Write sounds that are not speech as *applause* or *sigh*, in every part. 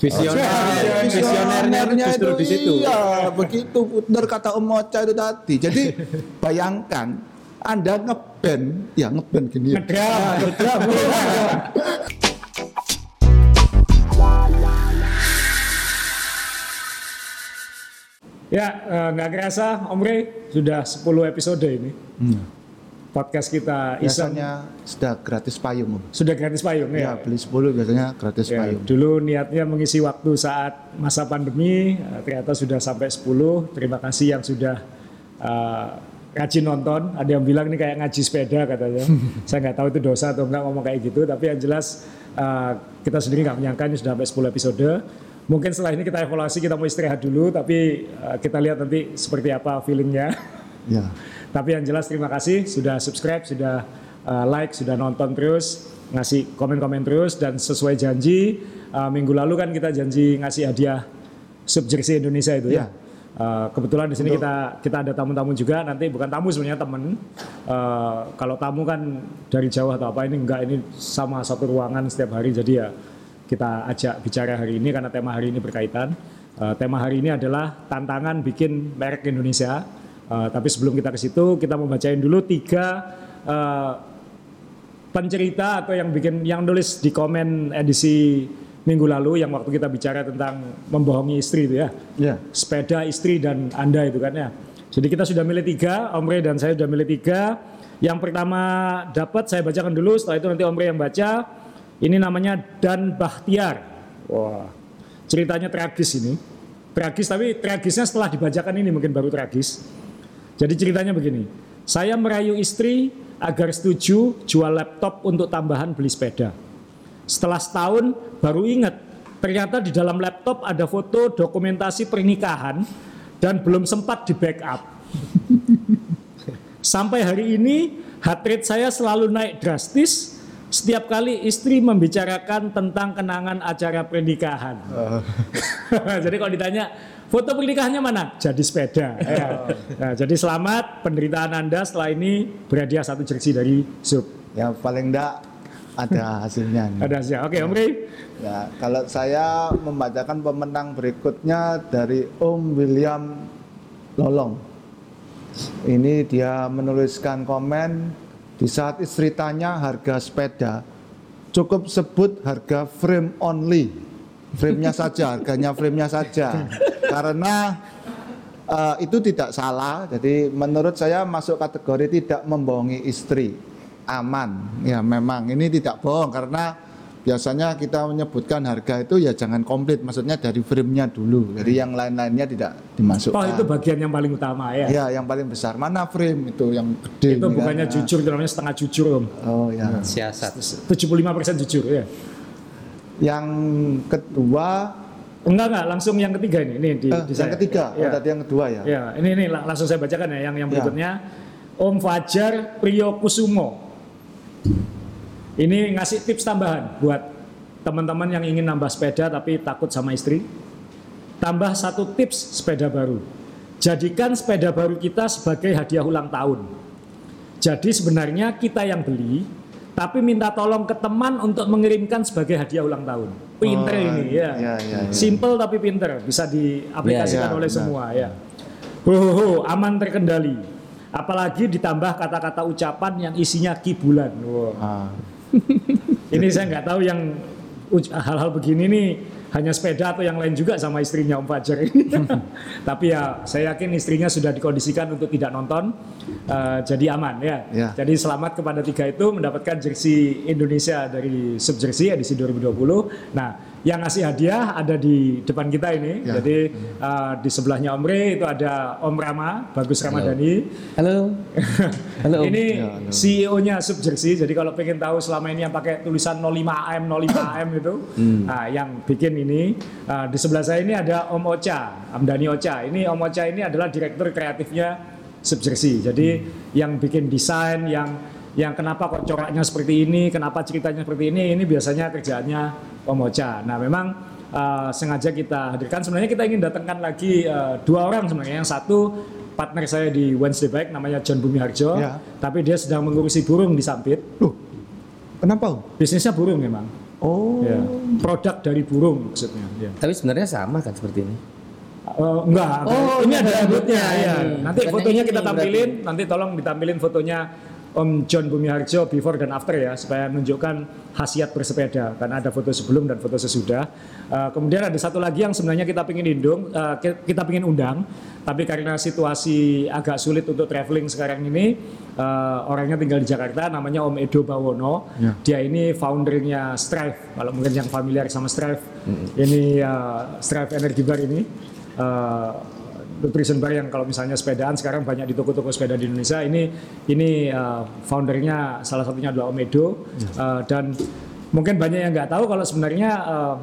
Visioner, visionernya justru di situ. Iya, begitu benar kata Om Mocha itu tadi. Jadi *laughs* bayangkan Anda ngeband, ya ngeband gini. ya. Ngedram, ngedram. Ya, eh, nggak kerasa Om Rey sudah 10 episode ini. Hmm. Podcast kita Biasanya sudah gratis payung. Sudah gratis payung Ya, ya. beli 10 biasanya gratis Ya, payung. dulu niatnya mengisi waktu saat masa pandemi, eh, ternyata sudah sampai 10. Terima kasih yang sudah eh, rajin nonton. Ada yang bilang ini kayak ngaji sepeda katanya. *laughs* Saya nggak tahu itu dosa atau enggak ngomong kayak gitu. Tapi yang jelas eh, kita sendiri nggak menyangka ini sudah sampai 10 episode. Mungkin setelah ini kita evaluasi, kita mau istirahat dulu. Tapi eh, kita lihat nanti seperti apa feelingnya. Ya. *laughs* Tapi yang jelas terima kasih sudah subscribe, sudah uh, like, sudah nonton terus, ngasih komen-komen terus dan sesuai janji uh, minggu lalu kan kita janji ngasih hadiah sub jersey Indonesia itu ya. Ya. Uh, kebetulan di sini kita kita ada tamu-tamu juga nanti bukan tamu sebenarnya temen. Uh, kalau tamu kan dari jauh atau apa ini enggak ini sama satu ruangan setiap hari jadi ya kita ajak bicara hari ini karena tema hari ini berkaitan. Uh, tema hari ini adalah tantangan bikin merek Indonesia. Uh, tapi sebelum kita ke situ, kita mau bacain dulu tiga uh, pencerita atau yang bikin yang nulis di komen edisi minggu lalu yang waktu kita bicara tentang membohongi istri itu ya. Ya. Sepeda istri dan anda itu kan ya. Jadi kita sudah milih tiga, Om Rey dan saya sudah milih tiga. Yang pertama dapat saya bacakan dulu, setelah itu nanti Om Rey yang baca. Ini namanya Dan Bahtiar. Wah, ceritanya tragis ini. Tragis tapi tragisnya setelah dibacakan ini mungkin baru tragis. Jadi ceritanya begini, saya merayu istri agar setuju jual laptop untuk tambahan beli sepeda. Setelah setahun baru ingat, ternyata di dalam laptop ada foto dokumentasi pernikahan dan belum sempat di backup. Sampai hari ini heart rate saya selalu naik drastis setiap kali istri membicarakan tentang kenangan acara pernikahan. *laughs* jadi kalau ditanya foto pernikahannya mana? Jadi sepeda. Ya. *laughs* Nah, jadi selamat penderitaan Anda setelah ini berhadiah satu jersey dari Sub. Ya paling enggak ada hasilnya. nih. *laughs* Ada sih. Oke, Om Rey. Ya, kalau saya membacakan pemenang berikutnya dari Om William Lolong. Ini dia menuliskan komen di saat istri tanya harga sepeda, cukup sebut harga frame only. Frame-nya saja, harganya frame-nya saja. *laughs* Karena eh, itu tidak salah. Jadi menurut saya masuk kategori tidak membohongi istri. Aman. Ya memang ini tidak bohong karena biasanya kita menyebutkan harga itu ya jangan komplit, maksudnya dari frame-nya dulu. Jadi yang lain-lainnya tidak dimasukkan. Oh, itu bagian yang paling utama ya. Ya, yang paling besar. Mana frame itu yang gede? Itu bukannya kan? jujur, itu namanya setengah jujur, Om. Oh ya. Siasat. 75% jujur ya. Yang kedua, Enggak enggak, langsung yang ketiga ini, ini di, eh, di yang saya. ketiga, Ya. oh, tadi yang kedua ya. Ya, ini ini lang- langsung saya bacakan ya yang yang Ya. berikutnya. Om Fajar Priyokusumo. Ini ngasih tips tambahan buat teman-teman yang ingin nambah sepeda tapi takut sama istri. Tambah satu tips sepeda baru. Jadikan sepeda baru kita sebagai hadiah ulang tahun. Jadi sebenarnya kita yang beli, tapi minta tolong ke teman untuk mengirimkan sebagai hadiah ulang tahun. Pinter Oh, ini ya. iya, iya, iya. Simple tapi pinter, bisa diaplikasikan Iya, iya, oleh benar. semua ya. Ho, ho, ho, aman terkendali. Apalagi ditambah kata-kata ucapan yang isinya kibulan. Wah. Ah, *laughs* Ini saya nggak tahu yang hal-hal begini nih hanya sepeda atau yang lain juga sama istrinya Om Fajar ini. *laughs* Tapi ya saya yakin istrinya sudah dikondisikan untuk tidak nonton, eh, jadi aman ya. Ya. Jadi selamat kepada tiga itu mendapatkan jersey Indonesia dari Sub Jersey edisi 2020. Nah yang ngasih hadiah ada di depan kita ini. Ya. Jadi eh, di sebelahnya Om Rey itu ada Om Rama, Bagus Ramadhani. Halo. *laughs* Halo. Om. Ini Ya, halo. CEO-nya Sub Jersey. Jadi kalau pengen tahu selama ini yang pakai tulisan 05AM, 05AM *coughs* itu, Hmm. nah, yang bikin ini uh, di sebelah saya ini ada Om Ocha, Amdani Ocha. Ini Om Ocha ini adalah direktur kreatifnya Sub Jersey. Jadi Hmm. yang bikin desain, yang yang kenapa kok coraknya seperti ini, kenapa ceritanya seperti ini, ini biasanya kerjaannya Om Ocha. Nah memang uh, sengaja kita hadirkan. Sebenarnya kita ingin datangkan lagi uh, dua orang sebenarnya. Yang satu partner saya di Wednesday Bike namanya John Bumi Harjo, Ya. tapi dia sedang mengurusi burung di Sampit. Loh, kenapa? Bisnisnya burung memang. Oh. Ya, produk dari burung maksudnya. Ya. Tapi sebenarnya sama kan seperti ini. Oh, enggak, Oh, ini ada rambutnya ya. Nanti Bukan fotonya kita tampilin, nanti tolong ditampilin fotonya Om John Bumiharjo before dan after ya, supaya menunjukkan khasiat bersepeda. Karena ada foto sebelum dan foto sesudah. Uh, kemudian ada satu lagi yang sebenarnya kita ingin indung, uh, ki- kita ingin undang, tapi karena situasi agak sulit untuk traveling sekarang ini, uh, orangnya tinggal di Jakarta, namanya Om Edo Bawono. Ya. Dia ini foundernya Strive. Kalau mungkin yang familiar sama Strive, ini uh, Strive Energy Bar ini. Uh, nutrition bar yang kalau misalnya sepedaan sekarang banyak di toko-toko sepeda di Indonesia. Ini ini uh, foundernya salah satunya adalah Om Edo Uh, dan mungkin banyak yang nggak tahu kalau sebenarnya uh,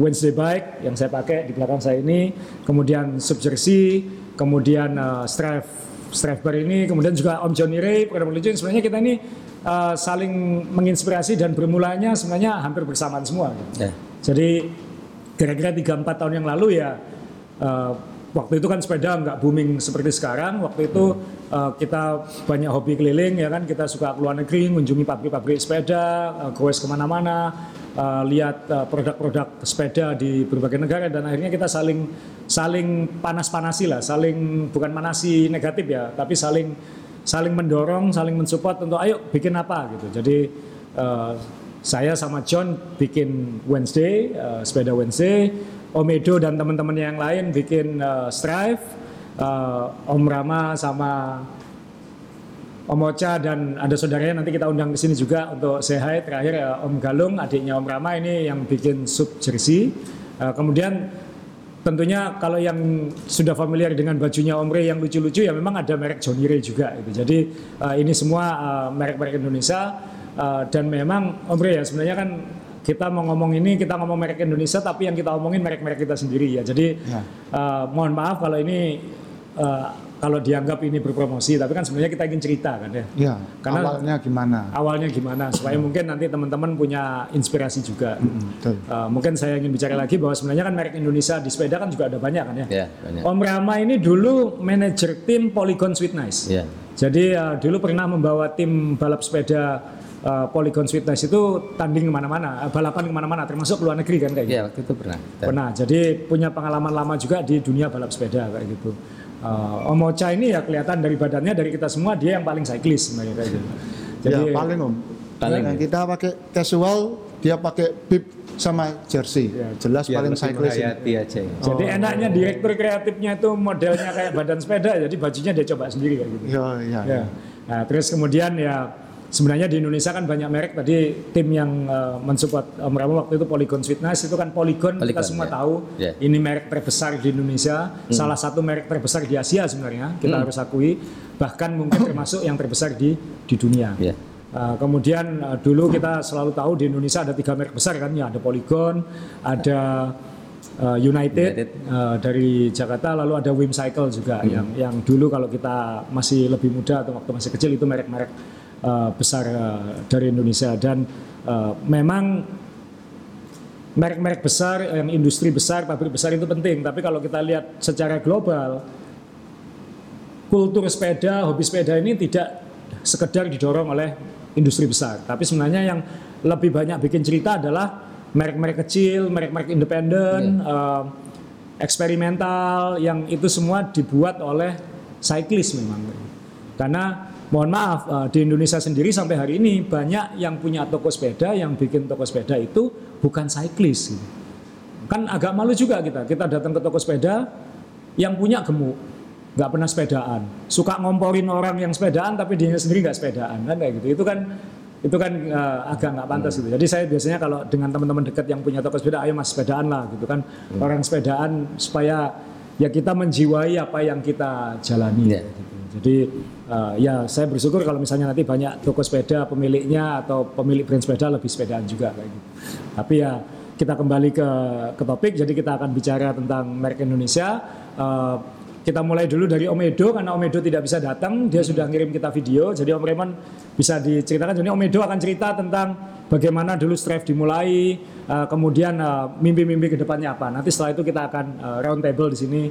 Wednesday Bike yang saya pakai di belakang saya ini kemudian Sub Jersey kemudian uh, Strive Strive Bar ini kemudian juga Om Johnny Ray program lucu sebenarnya kita ini uh, saling menginspirasi dan bermulanya sebenarnya hampir bersamaan semua. Ya. jadi kira-kira 3-4 tahun yang lalu ya eh, waktu itu kan sepeda nggak booming seperti sekarang. Waktu itu eh, kita banyak hobi keliling ya kan kita suka keluar negeri, mengunjungi pabrik-pabrik sepeda, uh, goes ke mana-mana, eh, lihat eh, produk-produk sepeda di berbagai negara dan akhirnya kita saling saling panas-panasi lah, saling bukan manasi negatif ya, tapi saling saling mendorong, saling mensupport untuk ayo bikin apa gitu. Jadi eh, saya sama John bikin Wednesday, eh, sepeda Wednesday, Om Edo dan teman-teman yang lain bikin eh, Strive, eh, Om Rama sama Om Ocha dan ada saudaranya nanti kita undang ke sini juga untuk hi. Terakhir eh, Om Galung, adiknya Om Rama ini yang bikin sub jersey. Eh, kemudian tentunya kalau yang sudah familiar dengan bajunya Om Ray yang lucu-lucu ya memang ada merek Johnny Ray juga gitu. Jadi eh, ini semua merek-merek Indonesia eh, dan memang Om Ray ya sebenarnya kan kita mau ngomong ini kita ngomong merek Indonesia tapi yang kita omongin merek-merek kita sendiri ya. Jadi Ya. eh, mohon maaf kalau ini eh, kalau dianggap ini berpromosi tapi kan sebenarnya kita ingin cerita kan ya. Ya, Karena- awalnya gimana? Awalnya gimana supaya mungkin nanti teman-teman punya inspirasi juga. Mm, betul. Eh, mungkin saya ingin bicara lagi bahwa sebenarnya kan merek Indonesia di sepeda kan juga ada banyak kan ya. Ya, banyak. Om Rama ini dulu manajer tim Polygon Sweet Nice. Ya. Jadi eh, dulu pernah membawa tim balap sepeda eh, Polygon Sweet Nice itu tanding ke mana-mana, eh, balapan ke mana-mana, termasuk ke luar negeri kan kayak gitu. Ya, waktu itu pernah. Pernah. Jadi punya pengalaman lama juga di dunia balap sepeda kayak gitu. Eh, Om Ocha ini ya kelihatan dari badannya dari kita semua dia yang paling cyclist sebenarnya kayak gitu. Jadi ya paling om. Paling. Yang kita pakai casual, dia pakai bib sama jersey. Ya, Jelas Biar paling cyclist. aja ya. Jadi enaknya direktur kreatifnya itu modelnya kayak badan sepeda, jadi bajunya dia coba sendiri kayak gitu. Ya, ya, Ya. Nah, terus kemudian ya sebenarnya di Indonesia kan banyak merek. Tadi tim yang eh, mensupport Om Rama waktu itu Polygon Fitness. Itu kan Polygon, kita Polygon, semua ya. tahu. Ya. ini merek terbesar di Indonesia, salah satu merek terbesar di Asia sebenarnya. Kita harus akui, bahkan mungkin termasuk yang terbesar di di dunia. Ya. Uh, kemudian uh, dulu kita selalu tahu di Indonesia ada tiga merek besar kan. Ya ada Polygon, ada uh, United, United. uh, dari Jakarta, lalu ada Wim Cycle juga yang yang dulu kalau kita masih lebih muda atau waktu masih kecil itu merek-merek uh, besar uh, dari Indonesia dan uh, memang merek-merek besar, yang industri besar, pabrik besar itu penting. Tapi kalau kita lihat secara global, kultur sepeda, hobi sepeda ini tidak sekedar didorong oleh industri besar. Tapi sebenarnya yang lebih banyak bikin cerita adalah merek-merek kecil, merek-merek independen, eh, eksperimental, yang itu semua dibuat oleh cyclist memang. Karena mohon maaf eh, di Indonesia sendiri sampai hari ini banyak yang punya toko sepeda, yang bikin toko sepeda itu bukan cyclist. gitu. Kan agak malu juga kita. Kita datang ke toko sepeda yang punya gemuk, nggak pernah sepedaan, suka ngomporin orang yang sepedaan tapi dia sendiri nggak sepedaan kan kayak gitu. Itu kan itu kan eh, agak nggak pantas gitu. Jadi saya biasanya kalau dengan teman-teman dekat yang punya toko sepeda, ayo mas sepedaan lah gitu kan. Orang sepedaan supaya ya kita menjiwai apa yang kita jalani. Ya. gitu. Jadi eh, ya saya bersyukur kalau misalnya nanti banyak toko sepeda pemiliknya atau pemilik brand sepeda lebih sepedaan juga kayak gitu. Tapi ya kita kembali ke ke topik. Jadi kita akan bicara tentang merek Indonesia. Eh, kita mulai dulu dari Om Edo karena Om Edo tidak bisa datang, dia sudah ngirim kita video. Jadi Om Raymond bisa diceritakan. Jadi Om Edo akan cerita tentang bagaimana dulu Strive dimulai, eh, kemudian mimpi-mimpi ke depannya apa. Nanti setelah itu kita akan round table di sini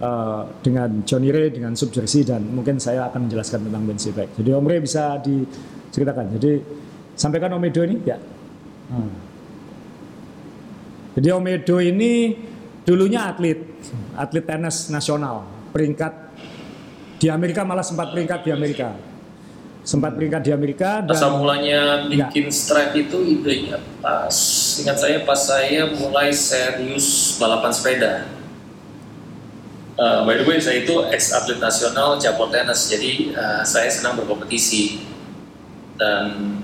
eh, dengan Johnny Ray, dengan Sub Jersey dan mungkin saya akan menjelaskan tentang Benzi Bike. Jadi Om Ray bisa diceritakan. Jadi sampaikan Om Edo ini ya. Jadi Om Edo ini dulunya atlet, atlet tenis nasional, peringkat di Amerika malah sempat peringkat di Amerika. Sempat peringkat di Amerika dan Asal mulanya Ya. bikin strike itu idenya pas ingat saya pas saya mulai serius balapan sepeda. Uh, by the way saya itu ex atlet nasional cabur tenis jadi uh, saya senang berkompetisi. Dan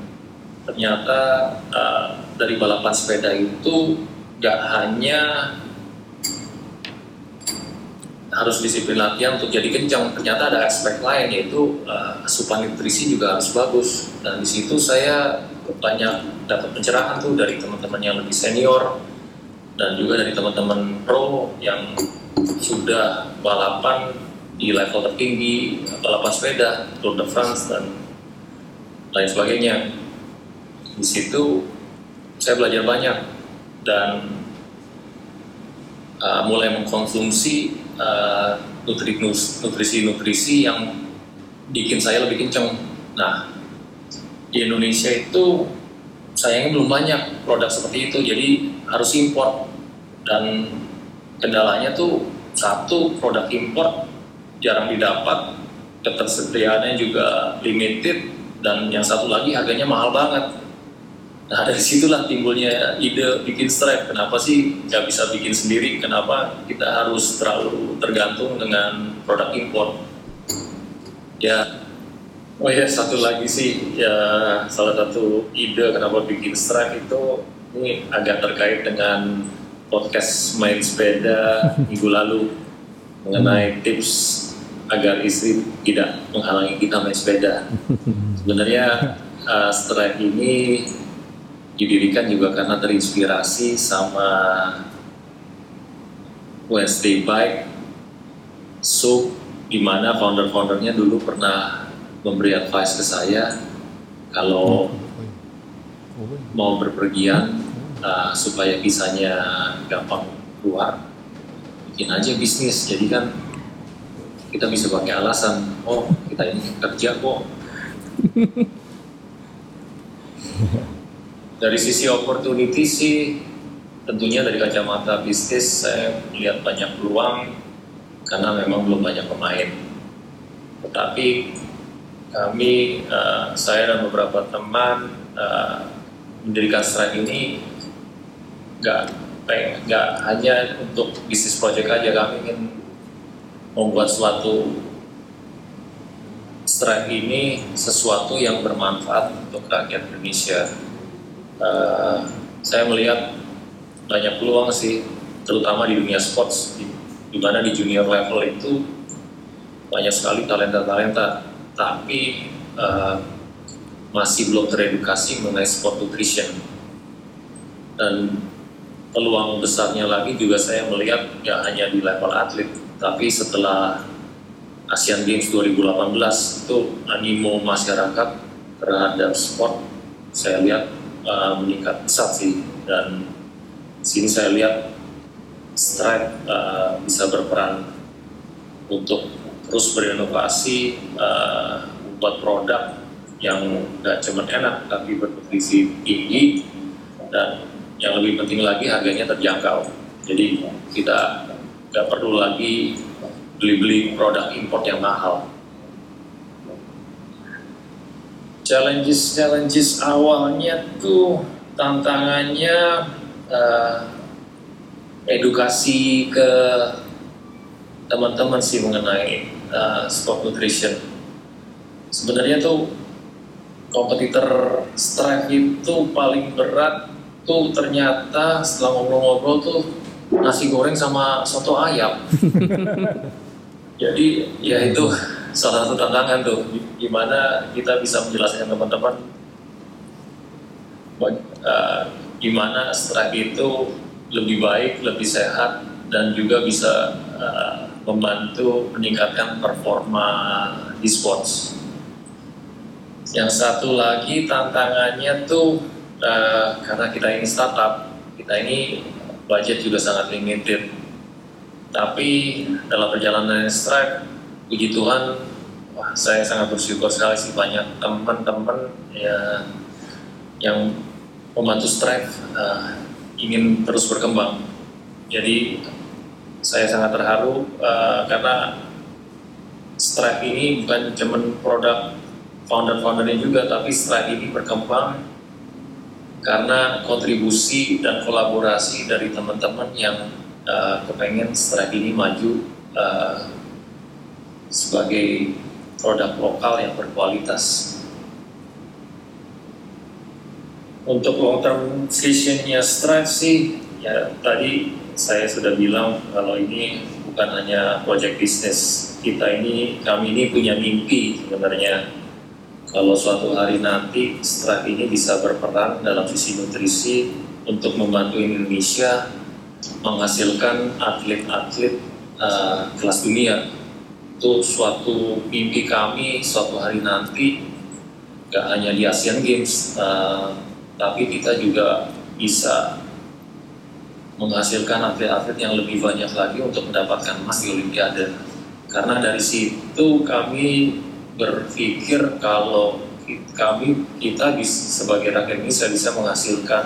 ternyata uh, dari balapan sepeda itu gak hanya harus disiplin latihan untuk jadi kencang ternyata ada aspek lain yaitu uh, asupan nutrisi juga harus bagus. Dan di situ saya banyak dapat pencerahan tuh dari teman-teman yang lebih senior dan juga dari teman-teman pro yang sudah balapan di level tertinggi balapan sepeda Tour de France dan lain sebagainya di situ saya belajar banyak dan uh, mulai mengkonsumsi uh, nutrisi-nutrisi yang bikin saya lebih kenceng. Nah, di Indonesia itu sayangnya belum banyak produk seperti itu, jadi harus import dan kendalanya tuh satu produk import jarang didapat, ketersediaannya juga limited dan yang satu lagi harganya mahal banget. Nah dari situlah timbulnya ide bikin stripe. Kenapa sih nggak bisa bikin sendiri? Kenapa kita harus terlalu tergantung dengan produk impor? Ya, oh ya satu lagi sih ya salah satu ide kenapa bikin stripe itu ini agak terkait dengan podcast main sepeda minggu lalu mengenai tips agar istri tidak menghalangi kita main sepeda. Sebenarnya uh, stripe ini didirikan juga karena terinspirasi sama Wednesday Bike so di mana founder-foundernya dulu pernah memberi advice ke saya kalau mau berpergian uh, supaya visanya gampang keluar bikin aja bisnis. Jadi kan kita bisa pakai alasan oh kita ini kerja kok. *laughs* Dari sisi opportunity sih tentunya dari kacamata bisnis saya melihat banyak peluang karena memang belum banyak pemain. Tetapi kami eh, saya dan beberapa teman eh, mendirikan Stripe ini nggak nggak hanya untuk bisnis project aja kami ingin membuat suatu Stripe ini sesuatu yang bermanfaat untuk rakyat Indonesia. Eh, saya melihat banyak peluang sih, terutama di dunia sports, di, di mana di junior level itu banyak sekali talenta-talenta, tapi eh, masih belum teredukasi mengenai sport nutrition. Dan peluang besarnya lagi juga saya melihat ya hanya di level atlet, tapi setelah Asian Games 2018 itu animo masyarakat terhadap sport saya lihat uh, meningkat pesat sih. Dan sini saya lihat Stripe uh, bisa berperan untuk terus berinovasi uh, membuat produk yang tidak cuma enak tapi bernutrisi tinggi. Dan yang lebih penting lagi harganya terjangkau. Jadi kita nggak perlu lagi beli-beli produk import yang mahal. Challenges challenges awalnya tuh tantangannya eh, edukasi ke teman-teman sih mengenai eh, sport nutrition. Sebenarnya tuh kompetitor Stripe itu paling berat tuh ternyata setelah ngobrol-ngobrol tuh nasi goreng sama soto ayam *laughs* jadi ya itu salah satu tantangan tuh gimana kita bisa menjelaskan teman-teman eh, gimana Stripe itu lebih baik, lebih sehat dan juga bisa eh, membantu meningkatkan performa di sports. Yang satu lagi tantangannya tuh eh, karena kita ini startup, kita ini budget juga sangat limited. Tapi dalam perjalanan Stripe, puji Tuhan, wah saya sangat bersyukur sekali sih banyak teman-teman ya yang membantu Stripe eh, ingin terus berkembang. Jadi saya sangat terharu uh, karena Stripe ini bukan cuma produk founder-foundernya juga, tapi Stripe ini berkembang karena kontribusi dan kolaborasi dari teman-teman yang uh, kepengen Stripe ini maju uh, sebagai produk lokal yang berkualitas. Untuk long term visionnya Stripe sih, ya tadi saya sudah bilang kalau ini bukan hanya project bisnis kita ini, kami ini punya mimpi sebenarnya. Kalau suatu hari nanti Stripe ini bisa berperan dalam sisi nutrisi untuk membantu Indonesia menghasilkan atlet-atlet uh, kelas dunia. Itu suatu mimpi kami suatu hari nanti, gak hanya di Asian Games, uh, tapi kita juga bisa menghasilkan atlet-atlet yang lebih banyak lagi untuk mendapatkan emas di Olimpiade karena dari situ kami berpikir kalau kami kita sebagai rakyat Indonesia bisa menghasilkan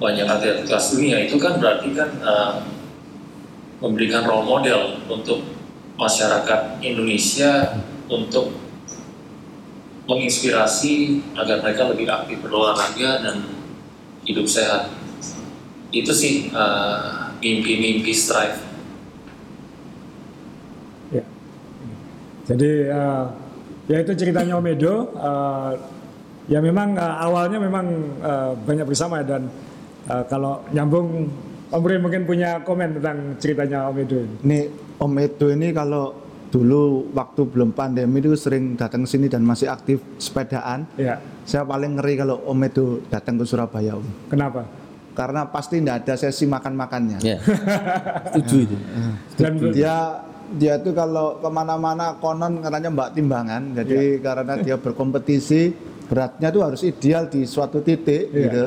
banyak atlet kelas dunia itu kan berarti kan uh, memberikan role model untuk masyarakat Indonesia untuk menginspirasi agar mereka lebih aktif berolahraga dan hidup sehat. Itu sih uh, mimpi-mimpi Strive Jadi uh, ya itu ceritanya Om Edo. Uh, ya memang uh, awalnya memang uh, banyak bersama dan uh, kalau nyambung Om Bre mungkin punya komen tentang ceritanya Om Edo ini. Nih Om Edo ini kalau dulu waktu belum pandemi itu sering datang sini dan masih aktif sepedaan. Ya. Saya paling ngeri kalau Om Edo datang ke Surabaya Om. Kenapa? Karena pasti tidak ada sesi makan-makannya. Ya. *laughs* Setuju itu. Dan Dia dia tuh kalau ke mana-mana konon katanya mbak timbangan. Jadi Iya. karena dia berkompetisi beratnya tuh harus ideal di suatu titik Iya. gitu.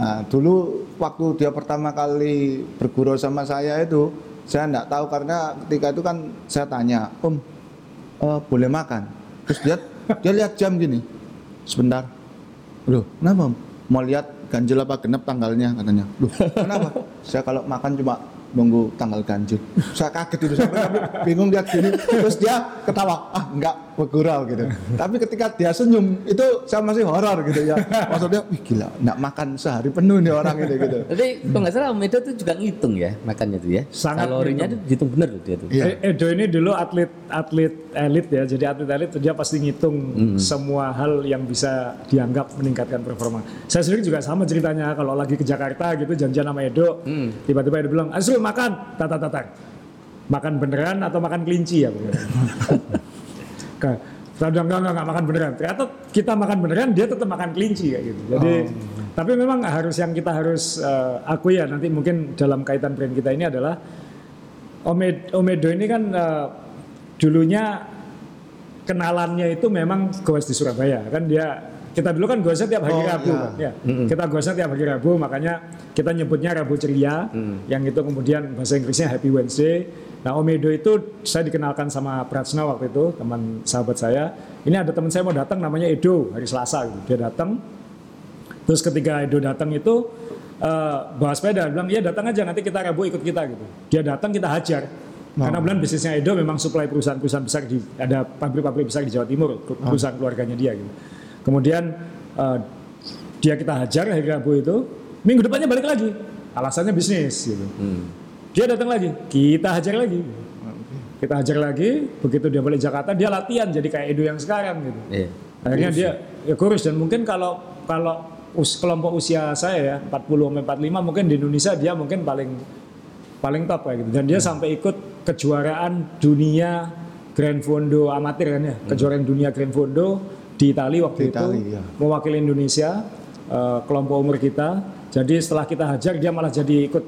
Nah dulu waktu dia pertama kali berguru sama saya itu saya enggak tahu karena ketika itu kan saya tanya om eh, boleh makan? Terus dia dia lihat jam gini sebentar. Loh kenapa om? mau lihat ganjil apa genap tanggalnya? katanya. Loh kenapa? Saya kalau makan cuma nunggu tanggal ganjil saya kaget itu sampai bingung lihat gini terus dia ketawa ah enggak bergurau gitu tapi ketika dia senyum itu saya masih horor gitu ya maksudnya wih gila enggak makan sehari penuh nih orang ini gitu Tapi kalau nggak salah Om Edo tuh juga ngitung ya makannya tuh ya. Sangat Kalorinya tuh dihitung bener tuh dia tuh. Iya. E- Edo ini dulu atlet atlet elit ya. Jadi atlet elit dia pasti ngitung semua hal yang bisa dianggap meningkatkan performa. Saya sendiri juga sama ceritanya kalau lagi ke Jakarta gitu janjian sama Edo, tiba-tiba Edo bilang, "Asri makan." Tata tata. Makan beneran atau makan kelinci ya? Saya bilang enggak, enggak, enggak makan beneran. Ternyata kita makan beneran, dia tetap makan kelinci kayak gitu. Jadi, tapi memang harus yang kita harus eh, akui ya nanti mungkin dalam kaitan brand kita ini adalah Omed, Omedo ini kan eh, dulunya kenalannya itu memang goes di Surabaya kan dia kita dulu kan goesnya tiap hari Oh, Rabu iya. kan ya. Kita goesnya tiap hari Rabu makanya kita nyebutnya Rabu ceria yang itu kemudian bahasa Inggrisnya Happy Wednesday. Nah Omedo itu saya dikenalkan sama Pratsna waktu itu teman sahabat saya. Ini ada teman saya mau datang namanya Edo hari Selasa gitu. Dia datang. Terus ketika Edo datang itu eh, bawa sepeda, bilang iya datang aja nanti kita Rabu ikut kita gitu. Dia datang kita hajar. Karena bulan bisnisnya Edo memang supply perusahaan-perusahaan besar di ada pabrik-pabrik besar di Jawa Timur, perusahaan keluarganya dia gitu. Kemudian eh, dia kita hajar hari Rabu itu, minggu depannya balik lagi. Alasannya bisnis gitu. Dia datang lagi, kita hajar lagi. Kita hajar lagi, begitu dia balik Jakarta dia latihan jadi kayak Edo yang sekarang gitu. Iya. Akhirnya dia ya kurus dan mungkin kalau kalau us, kelompok usia saya ya 40 sampai 45 mungkin di Indonesia dia mungkin paling paling top kayak gitu. Dan dia sampai ikut kejuaraan dunia Grand Fondo amatir kan ya, kejuaraan dunia Grand Fondo di Italia waktu Di itu Itali, ya. mewakili Indonesia eh, kelompok umur kita. Jadi setelah kita hajar dia malah jadi ikut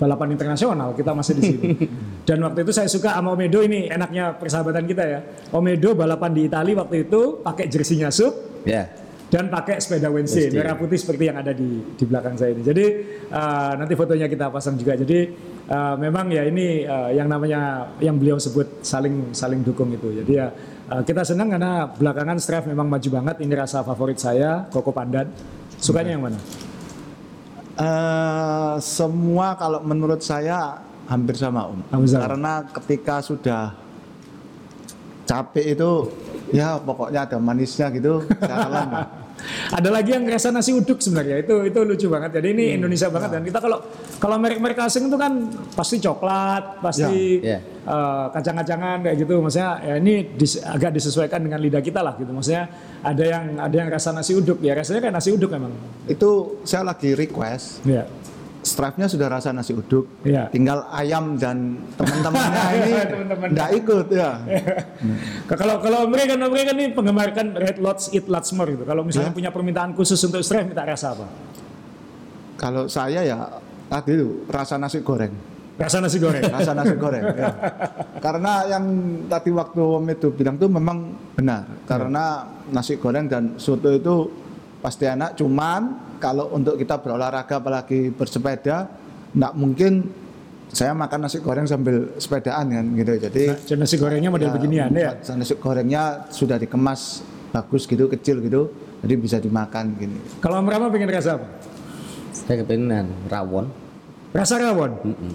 balapan internasional kita masih di sini. *laughs* Dan waktu itu saya suka sama Omedo ini enaknya persahabatan kita ya. Omedo balapan di Italia waktu itu pakai jersinya sub Ya. dan pakai sepeda Wednesday merah putih seperti yang ada di di belakang saya ini. Jadi uh, nanti fotonya kita pasang juga. Jadi uh, memang ya ini uh, yang namanya yang beliau sebut saling saling dukung itu. Jadi ya uh, kita senang karena belakangan Strive memang maju banget. Ini rasa favorit saya Koko Pandan. Sukanya yang mana? Eh, semua kalau menurut saya hampir sama Om. Hampir sama. Karena ketika sudah capek itu ya pokoknya ada manisnya gitu jalan. *laughs* Ada lagi yang rasa nasi uduk sebenarnya itu itu lucu banget. Jadi ini Indonesia banget dan kita kalau kalau merek-merek asing itu kan pasti coklat, pasti Ya, ya. eh, kacang-kacangan kayak gitu. Maksudnya ya ini dis- agak disesuaikan dengan lidah kita lah gitu. Maksudnya ada yang ada yang rasa nasi uduk ya rasanya kayak nasi uduk memang. itu saya lagi request Iya. Stripe-nya sudah rasa nasi uduk. Iya. Tinggal ayam dan teman-temannya *laughs* ini nggak ikut ya. *laughs* Kalau kalau mereka mereka nih penggemar kan Red Lots Eat Lots More gitu. Kalau misalnya punya permintaan khusus untuk stripe minta rasa apa? Kalau saya ya tadi itu rasa nasi goreng. Rasa nasi goreng. *laughs* rasa nasi goreng ya. karena yang tadi waktu Om itu bilang tuh memang benar karena nasi goreng dan soto itu pasti enak cuman kalau untuk kita berolahraga apalagi bersepeda nggak mungkin saya makan nasi goreng sambil sepedaan kan gitu jadi Dan nasi gorengnya model beginian ya. nasi gorengnya sudah dikemas bagus gitu kecil gitu jadi bisa dimakan gini Kalau Om Rama pengen rasa apa? Saya kepengen rawon. Rasa rawon. Mm-mm.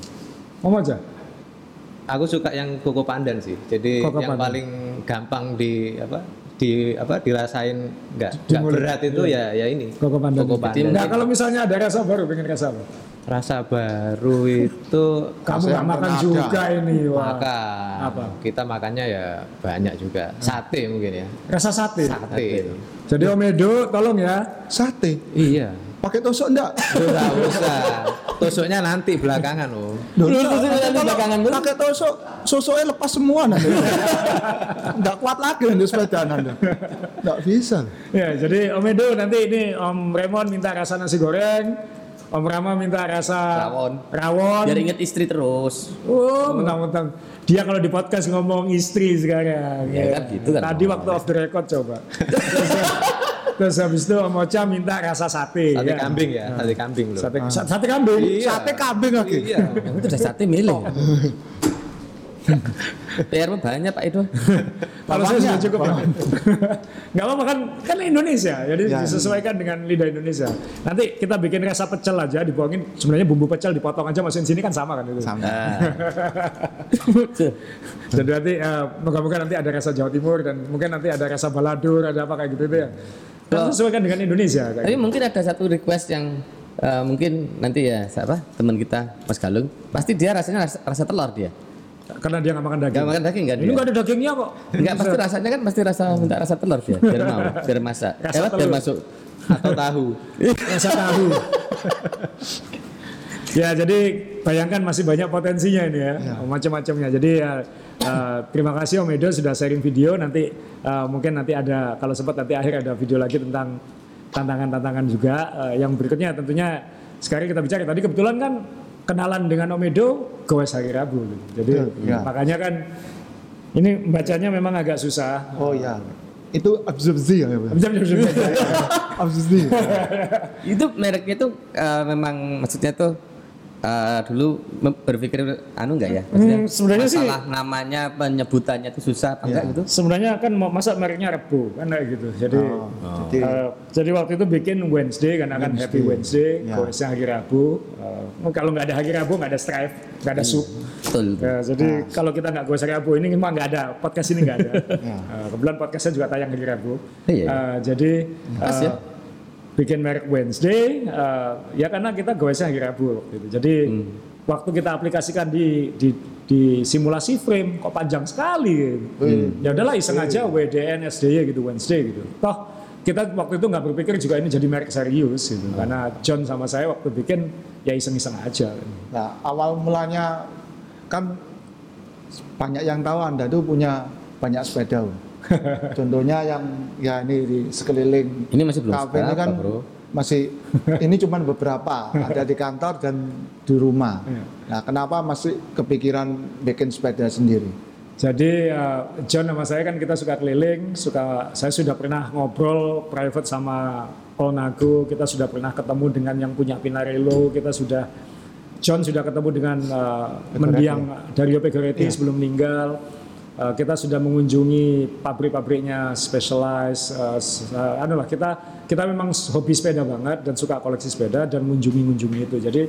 Om aja. Aku suka yang koko pandan sih. Jadi Koko yang pandan. paling gampang di apa di apa dirasain nggak Di nggak berat itu ya ya ini. Koko pandan. Koko pandan. Nah kalau misalnya ada rasa baru pengen rasa apa? Rasa baru itu *laughs* Kamu nggak makan juga ada. ini wah. makan. Apa? Kita makannya ya banyak juga. Sate mungkin ya. Rasa sate. Sate itu. Jadi Om Edo tolong ya. sate Iya. Pakai tusuk enggak Enggak usah. Tusuknya nanti belakangan loh. Duh, Lu enggak, tusuk nanti kalau belakangan dulu. Pakai tusuk, susuknya lepas semua nanti. Enggak kuat lagi nanti sepeda nanti. Enggak bisa. Ya jadi Om Edo nanti ini Om Raymond minta rasa nasi goreng. Om Rama minta rasa Rawon. Rawon. Biar inget istri terus. Oh, mentang-mentang dia kalau di podcast ngomong istri sekarang. Ya kan gitu kan. Tadi waktu off the record coba. *laughs* terus, habis itu Om Ocha minta rasa sate. Sate ya. kambing ya, sate kambing loh. Sate, sa- sate kambing. Iya. Sate kambing lagi. Iya. Itu udah sate milih. *laughs* PR mah banyak Pak Edo. *laughs* Kalau saya sudah cukup. *laughs* Nggak apa-apa kan kan Indonesia, jadi Ya. disesuaikan dengan lidah Indonesia. Nanti kita bikin rasa pecel aja, dibuangin. Sebenarnya bumbu pecel dipotong aja masukin sini kan sama kan itu. Sama. Nah. Jadi nanti eh, moga-moga nanti ada rasa Jawa Timur dan mungkin nanti ada rasa baladur, ada apa kayak gitu itu ya. Sesuaikan dengan Indonesia. Kayak Tapi gitu. mungkin ada satu request yang eh, mungkin nanti ya apa teman kita Mas Galung pasti dia rasanya rasa, rasa telur dia. Karena dia nggak makan daging. Gak makan daging kan Ini nggak ada dagingnya kok. Enggak pasti rasanya kan pasti rasa minta rasa telur dia biar mau biar masak. Rasa Eh, biar masuk. Atau tahu. *laughs* rasa tahu. ya jadi bayangkan masih banyak potensinya ini ya, macam-macamnya. Jadi ya eh, terima kasih Om Edo sudah sharing video. Nanti eh, mungkin nanti ada kalau sempat nanti akhir ada video lagi tentang tantangan-tantangan juga. Eh, yang berikutnya tentunya sekarang kita bicara tadi kebetulan kan kenalan dengan Om Edo gowes hari Rabu. gitu. Jadi Betul, ya. makanya kan ini bacanya memang agak susah. Oh iya. Itu absurdi ya. Bisa-bisa. Absurdi. *laughs* *laughs* Itu mereknya tuh eh, memang maksudnya tuh eh, dulu berpikir anu enggak ya? Maksudnya Hmm, sebenarnya sih- masalah namanya penyebutannya itu susah apa enggak gitu? Sebenarnya kan mau masa mereknya Rebo kan kayak gitu. Jadi Oh, Jadi Eh, jadi waktu itu bikin Wednesday karena kan Happy Wednesday, Ya. goesnya hari Rabu. Eh, kalau nggak ada hari Rabu nggak ada stripe, nggak ada sup. Betul. Ya, jadi kalau kita nggak goes hari Rabu ini memang nggak ada podcast ini nggak ada. *laughs* Ya. Eh, kebetulan podcastnya juga tayang hari Rabu. Iya. Eh, jadi Pas ya. Bikin merek Wednesday eh, ya karena kita goesnya hari Rabu waktu itu. Jadi Hmm. waktu kita aplikasikan di di di simulasi frame kok panjang sekali. Hmm. Ya udahlah iseng aja WDN SDY gitu Wednesday gitu. Toh kita waktu itu nggak berpikir juga ini jadi merek serius gitu. Hmm. Karena John sama saya waktu bikin ya iseng-iseng aja. Nah, awal mulanya kan banyak yang tahu Anda tuh punya banyak sepeda. *laughs* Contohnya yang ya ini di sekeliling Ini masih belum kafe ini kan Bro. masih ini cuma beberapa ada di kantor dan di rumah. Iya. Nah, kenapa masih kepikiran bikin sepeda sendiri? Jadi uh, John sama saya kan kita suka keliling, suka saya sudah pernah ngobrol private sama Onago, kita sudah pernah ketemu dengan yang punya Pinarello, kita sudah John sudah ketemu dengan uh, mendiang Dario Pegoretti sebelum meninggal. Eh, kita sudah mengunjungi pabrik-pabriknya Specialized anu lah kita kita memang hobi sepeda banget dan suka koleksi sepeda dan mengunjungi-mengunjungi itu. Jadi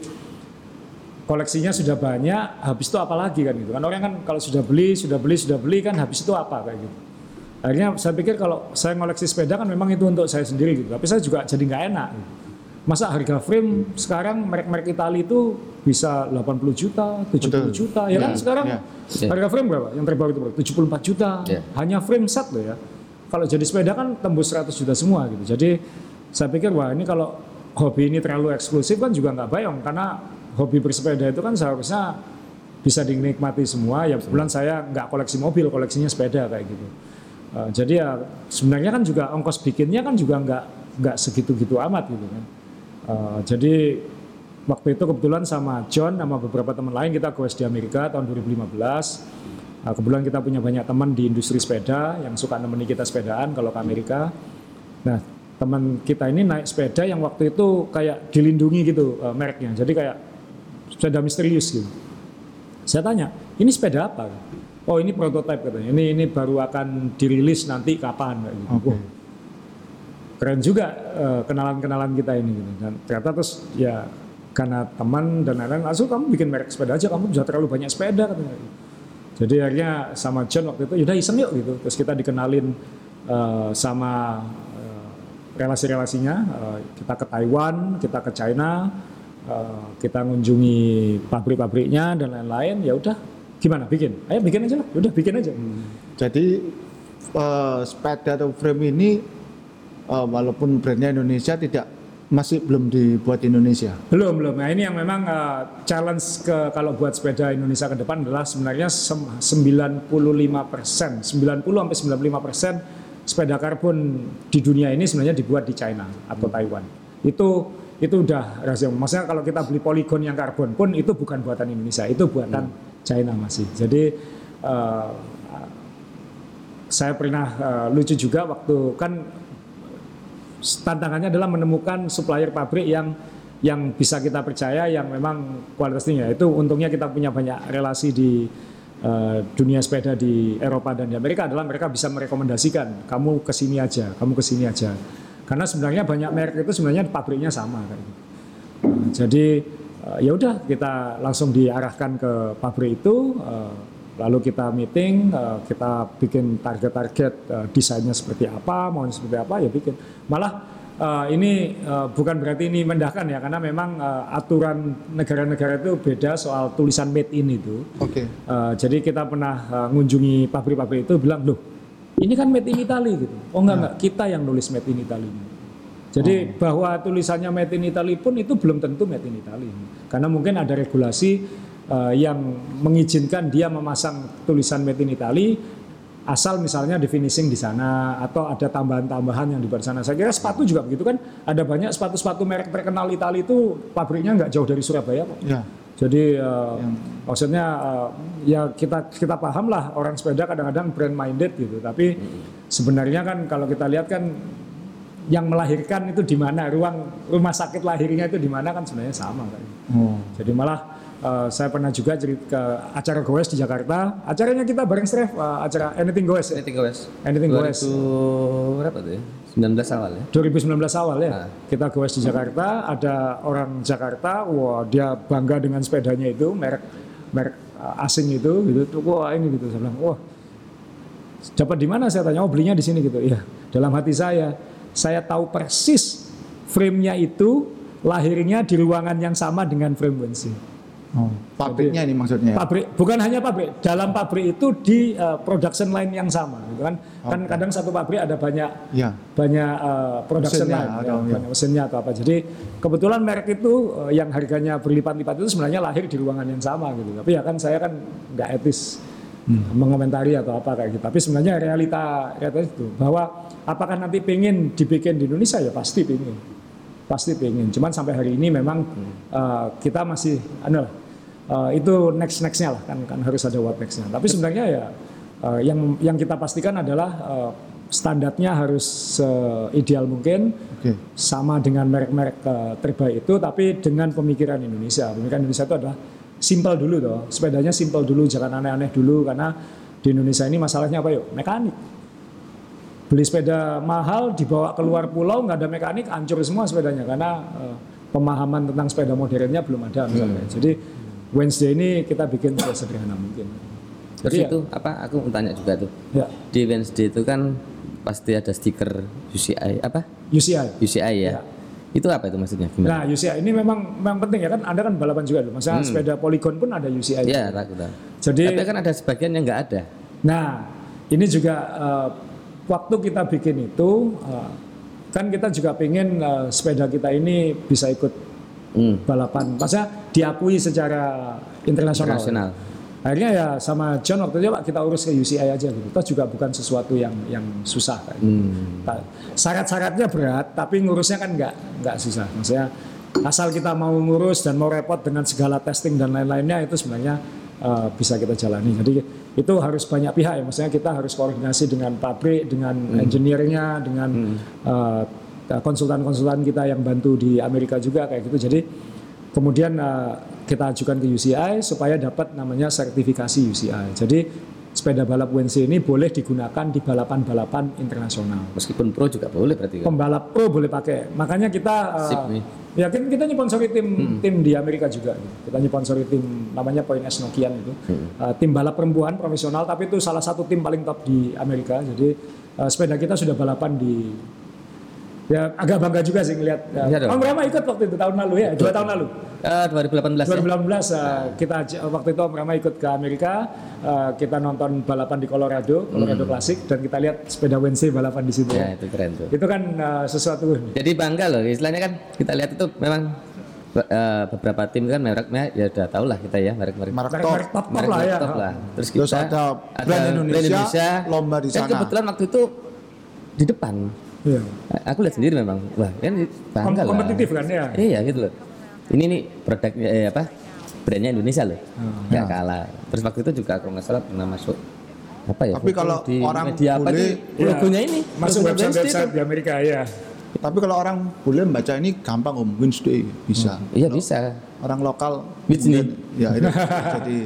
koleksinya sudah banyak habis itu apa lagi kan gitu? Kan orang kan kalau sudah beli sudah beli sudah beli kan habis itu apa kayak gitu? Akhirnya saya pikir kalau saya ngoleksi sepeda kan memang itu untuk saya sendiri gitu. Tapi saya juga jadi nggak enak gitu. Masa harga frame sekarang merek-merek Itali itu bisa 80 juta 70 Betul. juta ya kan? Ya, sekarang ya. Ya. harga frame berapa? Yang terbaru itu berapa? 74 juta. Ya. hanya frame set loh ya. Kalau jadi sepeda kan tembus 100 juta semua gitu. Jadi saya pikir wah ini kalau hobi ini terlalu eksklusif kan juga nggak bayang. Karena hobi bersepeda itu kan seharusnya bisa dinikmati semua. Ya kebetulan saya nggak koleksi mobil koleksinya sepeda kayak gitu. Uh, jadi ya sebenarnya kan juga ongkos bikinnya kan juga nggak nggak segitu-gitu amat gitu kan Uh, jadi waktu itu kebetulan sama John sama beberapa teman lain kita goes di Amerika tahun 2015 Uh, kebetulan kita punya banyak teman di industri sepeda yang suka nemeni kita sepedaan kalau ke Amerika nah teman kita ini naik sepeda yang waktu itu kayak dilindungi gitu uh, mereknya jadi kayak sepeda misterius gitu saya tanya, ini sepeda apa? Oh ini prototipe katanya. Ini ini baru akan dirilis nanti kapan? Gitu. Oke. Keren juga eh, kenalan-kenalan kita ini. Gitu. Dan ternyata terus ya karena teman dan lain-lain, langsung kamu bikin merek sepeda aja, kamu sudah terlalu banyak sepeda katanya. Jadi akhirnya sama John waktu itu, yaudah iseng yuk gitu. Terus kita dikenalin eh, sama eh, relasi-relasinya. Eh, kita ke Taiwan, kita ke China, eh, kita mengunjungi pabrik-pabriknya dan lain-lain. Ya udah, gimana bikin? Ayo bikin aja lah. Ya Udah bikin aja. Jadi eh, sepeda atau frame ini eh, walaupun brandnya Indonesia tidak masih belum dibuat di Indonesia. Belum, belum. Nah ini yang memang uh, challenge ke kalau buat sepeda Indonesia ke depan adalah sebenarnya sem- 95 persen, 90 sampai 95 persen sepeda karbon di dunia ini sebenarnya dibuat di China atau Taiwan. Itu itu udah rahasia. Maksudnya kalau kita beli poligon yang karbon pun itu bukan buatan Indonesia, itu buatan China masih. Jadi uh, saya pernah uh, lucu juga waktu kan tantangannya adalah menemukan supplier pabrik yang yang bisa kita percaya yang memang kualitas tinggi. Itu untungnya kita punya banyak relasi di eh, dunia sepeda di Eropa dan di Amerika adalah mereka bisa merekomendasikan kamu ke sini aja, kamu ke sini aja. Karena sebenarnya banyak merek itu sebenarnya pabriknya sama kan. Nah, jadi eh, ya udah kita langsung diarahkan ke pabrik itu eh, lalu kita meeting eh, kita bikin target-target eh, desainnya seperti apa maunya seperti apa ya bikin. Malah eh, ini bukan berarti ini mendahkan ya karena memang aturan negara-negara itu beda soal tulisan made in itu. Oke. Eh, jadi kita pernah eh, ngunjungi pabrik-pabrik itu bilang loh ini kan made in Italy gitu. Oh enggak enggak kita yang nulis made in Italy. Jadi bahwa tulisannya made in Italy pun itu belum tentu made in Italy. Karena mungkin ada regulasi eh, yang mengizinkan dia memasang tulisan made in Italy asal misalnya di finishing di sana atau ada tambahan-tambahan yang di sana. Saya kira sepatu juga begitu kan. Ada banyak sepatu-sepatu merek terkenal Italia itu pabriknya nggak jauh dari Surabaya kok. Ya. Jadi eh, maksudnya eh, ya kita kita paham lah orang sepeda kadang-kadang brand minded gitu. Tapi sebenarnya kan kalau kita lihat kan yang melahirkan itu di mana ruang rumah sakit lahirnya itu di mana kan sebenarnya sama kan. Oh. Jadi malah eh, saya pernah juga cerita ke acara Goes di Jakarta. Acaranya kita bareng Stref, eh, acara Anything Goes ya. Anything goes. Anything Goes. 2000 berapa tuh ya? 19 awal ya. 2019 awal ya. Nah. Kita goes di Jakarta, ada orang Jakarta, wah dia bangga dengan sepedanya itu, merek merek uh, asing itu gitu. Tuh, Wah, ini gitu saya bilang, wah. Dapat di mana saya tanya? Oh, belinya di sini gitu. Iya. Dalam hati saya, saya tahu persis frame-nya itu lahirnya di ruangan yang sama dengan frame Wensi. Oh. Pabriknya ini maksudnya. Pabrik bukan hanya pabrik, dalam pabrik itu di uh, production line yang sama, gitu kan? Kan kadang satu pabrik ada banyak Ya. banyak uh, production Mesinnya line, atau- ya. banyak mesinnya atau apa. Jadi kebetulan merek itu uh, yang harganya berlipat-lipat itu sebenarnya lahir di ruangan yang sama gitu. Tapi ya kan saya kan nggak etis Hmm. mengomentari atau apa kayak gitu. Tapi sebenarnya realita realita itu bahwa apakah nanti pengen dibikin di Indonesia ya pasti pengen, pasti pengen. Cuman sampai hari ini memang uh, kita masih anu uh, itu next nextnya lah kan kan harus ada what nextnya. Tapi sebenarnya ya uh, yang yang kita pastikan adalah uh, standarnya harus ideal mungkin Oke. sama dengan merek-merek uh, terbaik itu tapi dengan pemikiran Indonesia. Pemikiran Indonesia itu adalah simple dulu toh. Sepedanya simple dulu, jangan aneh-aneh dulu karena di Indonesia ini masalahnya apa yuk? Mekanik. Beli sepeda mahal dibawa keluar pulau nggak ada mekanik hancur semua sepedanya karena eh, pemahaman tentang sepeda modernnya belum ada misalnya. Jadi Wednesday ini kita bikin sesederhana mungkin. Terus Jadi ya- itu apa? Aku mau tanya juga tuh. Ya, Di Wednesday itu kan pasti ada stiker UCI apa? UCI. UCI ya. Ya. Itu apa itu maksudnya? Gimana? Nah, UCI ini memang memang penting ya kan. Anda kan balapan juga dulu. Masalah sepeda polygon pun ada UCI. Hmm. Ya, aku tahu. Jadi Tapi kan ada sebagian yang nggak ada. Nah, ini juga eh, waktu kita bikin itu eh, kan kita juga pengen eh, sepeda kita ini bisa ikut Hmm. balapan, maksudnya diakui secara internasional. Internasional. Akhirnya ya sama John waktu itu Pak kita urus ke UCI aja gitu. Itu juga bukan sesuatu yang yang susah. Kan. Hmm. Pak, Syarat-syaratnya berat, tapi ngurusnya kan nggak nggak susah. Maksudnya asal kita mau ngurus dan mau repot dengan segala testing dan lain-lainnya itu sebenarnya eh, bisa kita jalani. Jadi itu harus banyak pihak ya. Maksudnya kita harus koordinasi dengan pabrik, dengan engineer-nya, dengan eh, konsultan-konsultan kita yang bantu di Amerika juga kayak gitu. Jadi kemudian eh, kita ajukan ke UCI supaya dapat namanya sertifikasi UCI. Jadi sepeda balap WNC ini boleh digunakan di balapan-balapan internasional. Meskipun pro juga boleh berarti kan. Pembalap pro boleh pakai. Makanya kita uh, Sip nih. ya kan kita nyponsori tim tim di Amerika juga. gitu. Kita nyponsori tim namanya Point S Nokian itu. Uh, tim balap perempuan profesional tapi itu salah satu tim paling top di Amerika. Jadi uh, sepeda kita sudah balapan di ya agak bangga juga sih ngelihat. Uh, Iya. Om Rama ikut waktu itu tahun lalu ya, dua tahun lalu. Eh, 2018 ya. 2018 uh, kita waktu itu Om Rama ikut ke Amerika, uh, kita nonton balapan di Colorado, Colorado Classic dan kita lihat sepeda WNC balapan di situ. Ya, itu keren tuh. Itu kan uh, sesuatu Jadi bangga loh, istilahnya kan kita lihat itu memang eh, beberapa tim kan mereknya ya udah tau lah kita ya merek-merek Merek top. merek-merek top, top merek lah ya. top lah. Terus kita Terus ada brand Indonesia, lomba di Dan sana. kebetulan waktu itu di depan. Iya. Aku lihat sendiri memang, wah kan bangga Kom- lah. kompetitif kan ya. Iya gitu loh. Ini nih produknya eh, apa? Brandnya Indonesia loh. Hmm. Nggak kalah. Terus waktu itu juga kalau nggak salah pernah masuk apa ya? Tapi kalau di orang media apa itu logonya ini Masuk website website di Amerika ya. Tapi kalau orang boleh membaca ini gampang om Wednesday bisa. Iya bisa. Orang lokal Wednesday. ya itu *laughs* jadi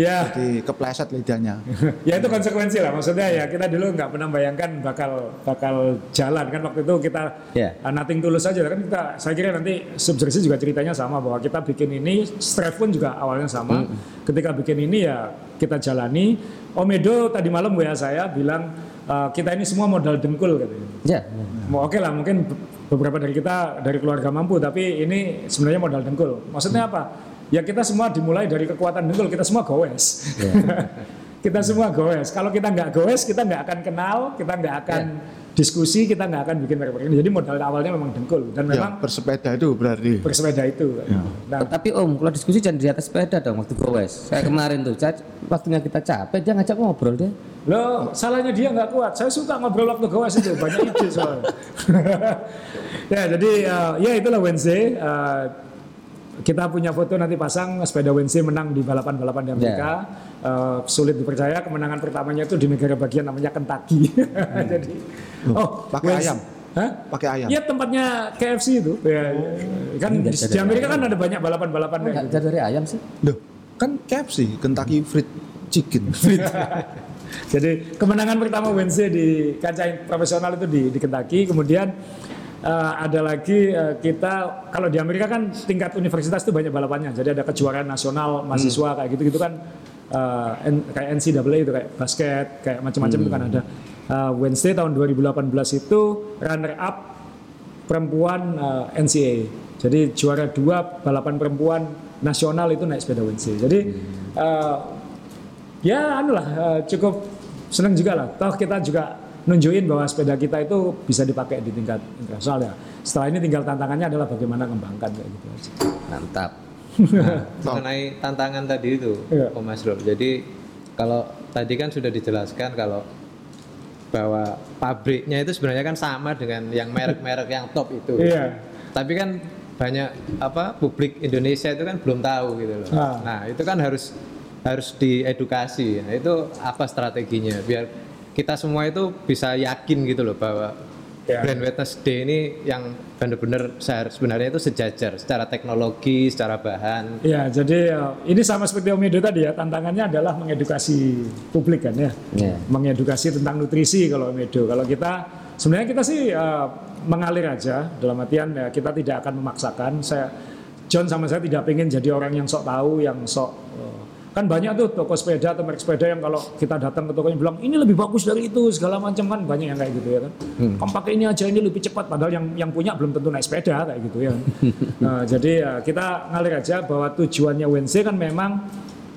Ya, jadi kepleset lidahnya. *laughs* ya itu konsekuensi lah. Maksudnya ya kita dulu nggak pernah bayangkan bakal bakal jalan kan waktu itu kita Ya. uh, nothing tulus aja kan kita. Saya kira nanti subjersey juga ceritanya sama bahwa kita bikin ini, Strive pun juga awalnya sama. Ketika bikin ini ya kita jalani. Om Edo tadi malam WA saya bilang uh, kita ini semua modal dengkul katanya. Ya. Mau oke lah mungkin be- beberapa dari kita dari keluarga mampu tapi ini sebenarnya modal dengkul. Maksudnya apa? Ya kita semua dimulai dari kekuatan dengkul kita semua goes. *laughs* kita semua goes. Kalau kita nggak goes kita nggak akan kenal, kita nggak akan diskusi, kita nggak akan bikin merek ini. Jadi modal awalnya memang dengkul dan Ya, memang bersepeda itu berarti. bersepeda itu. Nah, Tapi Om, kalau diskusi jangan di atas sepeda dong waktu gowes. Saya kemarin tuh, waktunya kita capek, dia ngajak ngobrol deh. Loh, salahnya dia nggak kuat. Saya suka ngobrol waktu gawas itu, banyak ide soalnya. *laughs* ya, jadi uh, ya itulah Wednesday. Uh, kita punya foto nanti pasang sepeda Wednesday menang di balapan-balapan di Amerika. Uh, sulit dipercaya kemenangan pertamanya itu di negara bagian namanya Kentucky. *laughs* jadi, oh, pakai ayam? Hah? Pakai ayam. Iya tempatnya KFC itu. Ya, kan di, di Amerika kan ada banyak balapan-balapan kayak Enggak gitu. dari ayam sih. Loh, kan KFC, Kentucky Fried Chicken. *laughs* Jadi kemenangan pertama Wednesday di kancah profesional itu di, di Kentucky. Kemudian eh, ada lagi eh, kita kalau di Amerika kan tingkat universitas itu banyak balapannya. Jadi ada kejuaraan nasional mahasiswa kayak gitu-gitu kan eh, N- kayak NCAA itu kayak basket kayak macam-macam itu kan ada. Eh, Wednesday tahun 2018 itu runner up perempuan eh, NCAA. Jadi juara dua balapan perempuan nasional itu naik sepeda Wednesday. Jadi eh, ya anu lah eh, cukup senang juga lah. Toh kita juga nunjukin bahwa sepeda kita itu bisa dipakai di tingkat internasional ya. Setelah ini tinggal tantangannya adalah bagaimana kembangkan kayak gitu aja. Mantap. *laughs* Nah, mengenai tantangan tadi itu, Iya. Om Masrul. Jadi kalau tadi kan sudah dijelaskan kalau bahwa pabriknya itu sebenarnya kan sama dengan yang merek-merek yang top itu. Iya. Tapi kan banyak apa publik Indonesia itu kan belum tahu gitu loh. Ah. Nah, itu kan harus harus diedukasi. Nah, itu apa strateginya biar kita semua itu bisa yakin gitu loh bahwa Ya. Brand Witness Day ini yang benar-benar sebenarnya itu sejajar secara teknologi, secara bahan. Ya, jadi eh, ini sama seperti Om Edo tadi ya, tantangannya adalah mengedukasi publik kan ya. Ya. Mengedukasi tentang nutrisi kalau Om Edo. Kalau kita sebenarnya kita sih eh, mengalir aja dalam artian ya, kita tidak akan memaksakan. Saya John sama saya tidak pengen jadi orang yang sok tahu, yang sok eh, kan banyak tuh toko sepeda atau merek sepeda yang kalau kita datang ke tokonya bilang ini lebih bagus dari itu segala macam kan banyak yang kayak gitu ya kan. Kamu pakai ini aja ini lebih cepat padahal yang yang punya belum tentu naik sepeda kayak gitu ya. *laughs* Nah, jadi ya, kita ngalir aja bahwa tujuannya WNC kan memang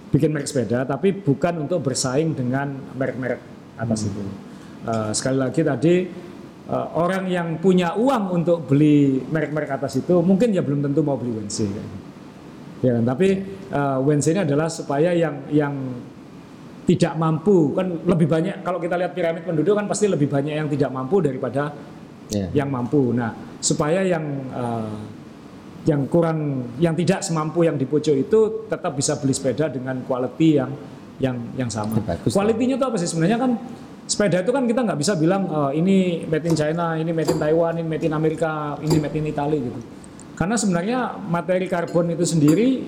bikin merek sepeda tapi bukan untuk bersaing dengan merek-merek atas itu. Eh, sekali lagi tadi eh, orang yang punya uang untuk beli merek-merek atas itu mungkin ya belum tentu mau beli WNC. kayak gitu. Ya, kan? tapi uh, WNC ini adalah supaya yang yang tidak mampu kan lebih banyak kalau kita lihat piramid penduduk kan pasti lebih banyak yang tidak mampu daripada Ya. yang mampu. Nah, supaya yang uh, yang kurang yang tidak semampu yang di pojok itu tetap bisa beli sepeda dengan quality yang yang yang sama. Bagus. Kualitinya itu apa sih sebenarnya kan sepeda itu kan kita nggak bisa bilang eh, ini made in China, ini made in Taiwan, ini made in Amerika, ini made in Italy gitu. Karena sebenarnya materi karbon itu sendiri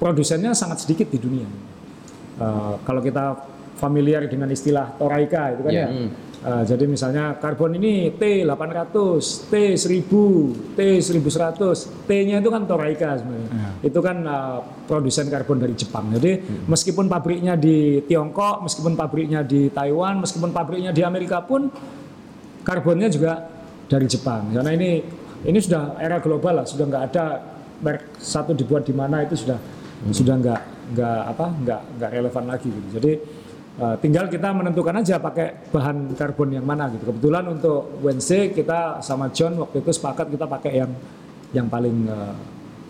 produsennya sangat sedikit di dunia. Eh, kalau kita familiar dengan istilah Toraika itu kan Ya. ya. Eh, jadi misalnya karbon ini T800, T1000, T1100, T-nya itu kan Toraika sebenarnya. Itu kan eh, produsen karbon dari Jepang. Jadi meskipun pabriknya di Tiongkok, meskipun pabriknya di Taiwan, meskipun pabriknya di Amerika pun karbonnya juga dari Jepang. Karena ini ini sudah era global lah, sudah nggak ada merek satu dibuat di mana itu sudah sudah nggak nggak apa nggak nggak relevan lagi gitu. Jadi eh, tinggal kita menentukan aja pakai bahan karbon yang mana gitu. Kebetulan untuk WNC kita sama John waktu itu sepakat kita pakai yang yang paling eh,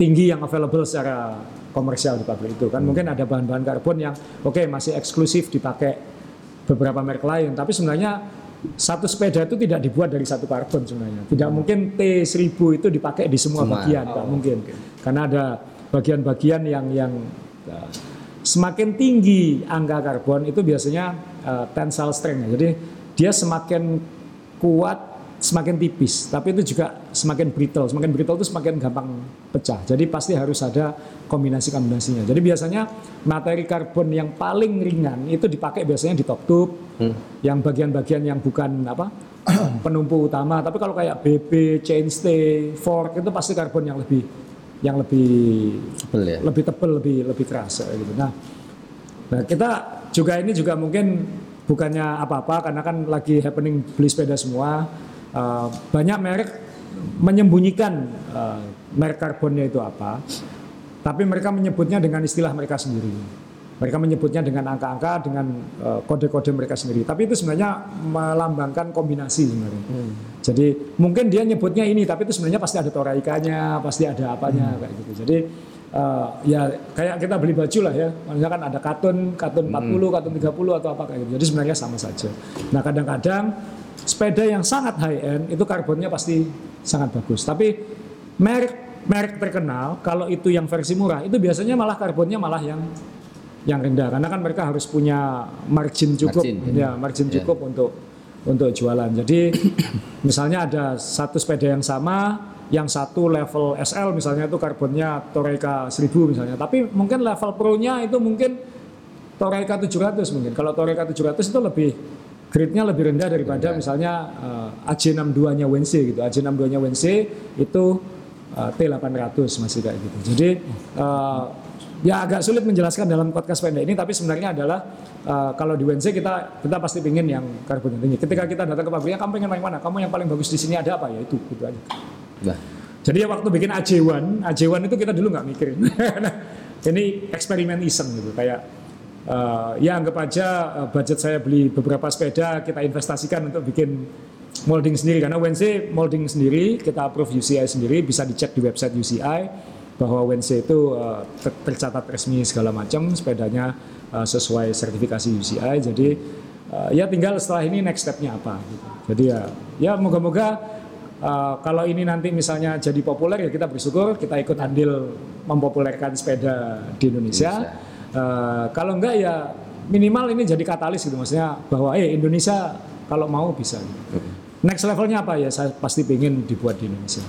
tinggi yang available secara komersial di pabrik itu kan mungkin ada bahan-bahan karbon yang oke masih eksklusif dipakai beberapa merek lain tapi sebenarnya satu sepeda itu tidak dibuat dari satu karbon sebenarnya. Tidak mungkin T1000 itu dipakai di semua, Semua. bagian nggak mungkin. karena ada bagian-bagian yang yang semakin tinggi angka karbon itu biasanya uh, tensile strength jadi dia semakin kuat semakin tipis tapi itu juga semakin brittle. Semakin brittle itu semakin gampang pecah. Jadi pasti harus ada kombinasi kombinasinya jadi biasanya materi karbon yang paling ringan itu dipakai biasanya di top tube yang bagian-bagian yang bukan apa *clears throat* penumpu utama. Tapi kalau kayak BB chainstay fork itu pasti karbon yang lebih yang lebih Tebel ya. lebih tebal lebih lebih keras gitu. Nah Nah kita juga ini juga mungkin bukannya apa-apa karena kan lagi happening beli sepeda semua. Eh, banyak merek menyembunyikan eh, merek karbonnya itu apa, tapi mereka menyebutnya dengan istilah mereka sendiri. Mereka menyebutnya dengan angka-angka, dengan eh, kode-kode mereka sendiri. Tapi itu sebenarnya melambangkan kombinasi sebenarnya. Jadi mungkin dia nyebutnya ini, tapi itu sebenarnya pasti ada toraikanya, pasti ada apanya kayak gitu. Jadi eh, ya kayak kita beli baju lah ya, maksudnya kan ada katun, katun 40, katun 30 atau apa kayak gitu. Jadi sebenarnya sama saja. Nah kadang-kadang sepeda yang sangat high end itu karbonnya pasti sangat bagus. Tapi merek merek terkenal kalau itu yang versi murah itu biasanya malah karbonnya malah yang yang rendah karena kan mereka harus punya margin cukup Margin, ya margin Ya. cukup untuk untuk jualan. Jadi *coughs* misalnya ada satu sepeda yang sama yang satu level SL misalnya itu karbonnya Toreika 1000 misalnya. Tapi mungkin level Pro-nya itu mungkin Toreika 700 mungkin. Kalau Toreika 700 itu lebih grade-nya lebih rendah daripada misalnya eh, AJ62-nya WNC gitu. AJ62-nya WNC itu eh, T800 masih kayak gitu. Jadi eh, ya agak sulit menjelaskan dalam podcast pendek ini tapi sebenarnya adalah eh, kalau di WNC kita kita pasti pingin yang karbon tinggi. Ketika kita datang ke pabriknya kamu pengen yang mana? Kamu yang paling bagus di sini ada apa? Ya itu gitu aja. Nah, Jadi ya waktu bikin AJ1, AJ1 itu kita dulu nggak mikirin. *laughs* Nah, ini eksperimen iseng gitu kayak eh, ya anggap aja eh, budget saya beli beberapa sepeda kita investasikan untuk bikin molding sendiri karena WNC molding sendiri kita approve UCI sendiri bisa dicek di website UCI bahwa WNC itu eh, ter- tercatat resmi segala macam sepedanya eh, sesuai sertifikasi UCI jadi eh, ya tinggal setelah ini next stepnya apa gitu. jadi ya ya moga-moga Uh, kalau ini nanti misalnya jadi populer ya kita bersyukur kita ikut andil mempopulerkan sepeda di Indonesia. Uh, kalau enggak ya minimal ini jadi katalis gitu maksudnya bahwa eh Indonesia kalau mau bisa. gitu. next levelnya apa ya saya pasti pengen dibuat di Indonesia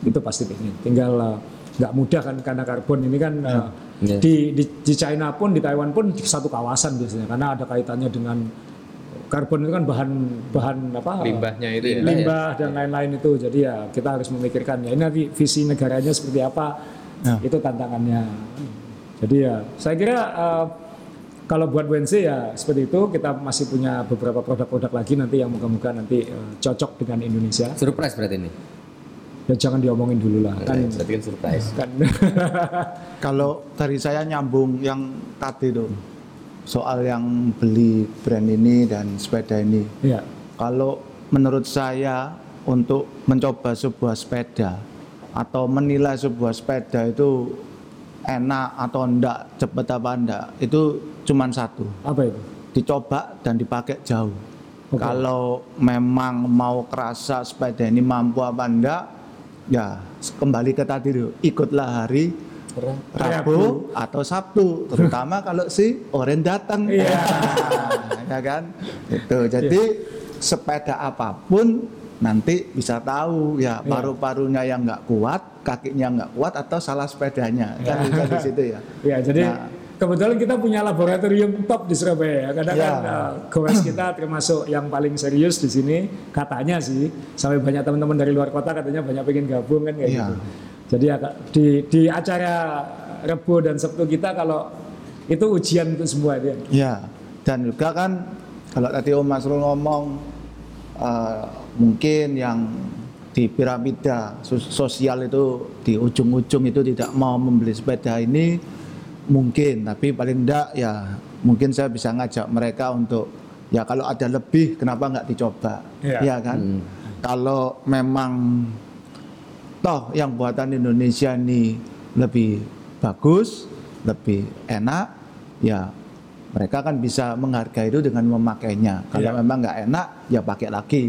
itu pasti pengen tinggal uh, nggak mudah kan karena karbon ini kan uh, Iya. di, di di China pun di Taiwan pun di satu kawasan biasanya karena ada kaitannya dengan karbon itu kan bahan bahan apa Limbahnya itu ya. limbah dan lain-lain itu jadi ya kita harus memikirkan ya ini nanti visi negaranya seperti apa Ya. itu tantangannya jadi ya saya kira uh, kalau buat WNC ya seperti itu kita masih punya beberapa produk-produk lagi nanti yang moga-moga nanti uh, cocok dengan Indonesia Surprise berarti ini. ya jangan diomongin dulu lah kan Berarti kan surprise. kan *laughs* Kalau dari saya nyambung yang tadi tuh soal yang beli brand ini dan sepeda ini. ya Kalau menurut saya untuk mencoba sebuah sepeda atau menilai sebuah sepeda itu enak atau enggak, cepat apa enggak, itu cuman satu. apa itu Dicoba dan dipakai jauh. Oke. Kalau memang mau kerasa sepeda ini mampu apa enggak, ya kembali ke tadi tuh, ikutlah hari Rabu atau Sabtu, terutama *laughs* kalau si Oren datang. Iya. *laughs* ya kan? Itu. Jadi sepeda apa pun nanti bisa tahu ya Iya. paru-parunya yang nggak kuat, kakinya nggak kuat atau salah sepedanya. Kan bisa di situ ya. *laughs* Ya, jadi Nah. kebetulan kita punya laboratorium top di Surabaya ya. Karena Ya. kan uh, goes kita termasuk yang paling serius di sini katanya sih. Sampai banyak teman-teman dari luar kota katanya banyak pengen gabung kan kayak Ya. gitu. Jadi ya, di di acara Rebo dan Sabtu kita kalau itu ujian untuk semua dia. Ya, dan juga kan kalau tadi Om Masrul ngomong eh, mungkin yang di piramida sos- sosial itu di ujung-ujung itu tidak mau membeli sepeda ini mungkin, tapi paling enggak ya mungkin saya bisa ngajak mereka untuk ya kalau ada lebih kenapa nggak dicoba, Iya. ya kan? Kalau memang toh yang buatan Indonesia ini lebih bagus, lebih enak, ya mereka kan bisa menghargai itu dengan memakainya. Kalau Iya. memang nggak enak, ya pakai lagi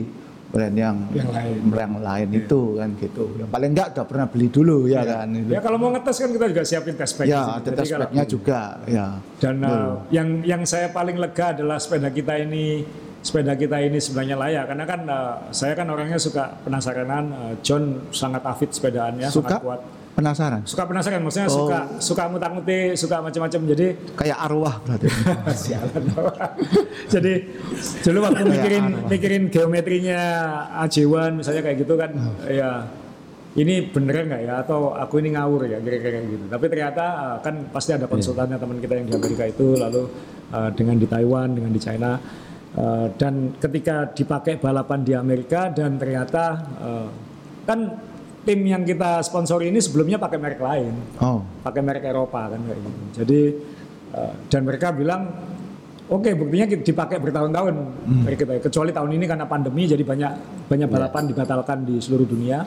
brand yang Yang lain. yang lain itu kan gitu. Yang paling nggak udah pernah beli dulu ya kan. Itu. Ya kalau mau ngetes kan kita juga siapin test pack. Ya, ada test kalau- pack-nya juga ya. Dan uh, yang yang saya paling lega adalah sepeda kita ini sepeda kita ini sebenarnya layak karena kan uh, saya kan orangnya suka penasaranan uh, John sangat afid sepedaannya Suka sangat kuat penasaran? suka penasaran maksudnya Oh. suka suka mutak-mutik suka macam-macam. Jadi Kayak arwah berarti. *laughs* sialan jadi dulu waktu mikirin mikirin geometrinya Ajewan misalnya kayak gitu kan ya ini bener nggak ya? Atau aku ini ngawur ya kira-kira gitu. Tapi ternyata uh, kan pasti ada konsultannya teman kita yang di Amerika itu lalu uh, dengan di Taiwan dengan di China. Uh, dan ketika dipakai balapan di Amerika dan ternyata uh, kan tim yang kita sponsori ini sebelumnya pakai merek lain Oh, pakai merek Eropa kan kayak gitu. Jadi eh, dan mereka bilang oke buktinya ki- dipakai bertahun-tahun merek kita. Kecuali tahun ini karena pandemi jadi banyak banyak balapan dibatalkan di seluruh dunia.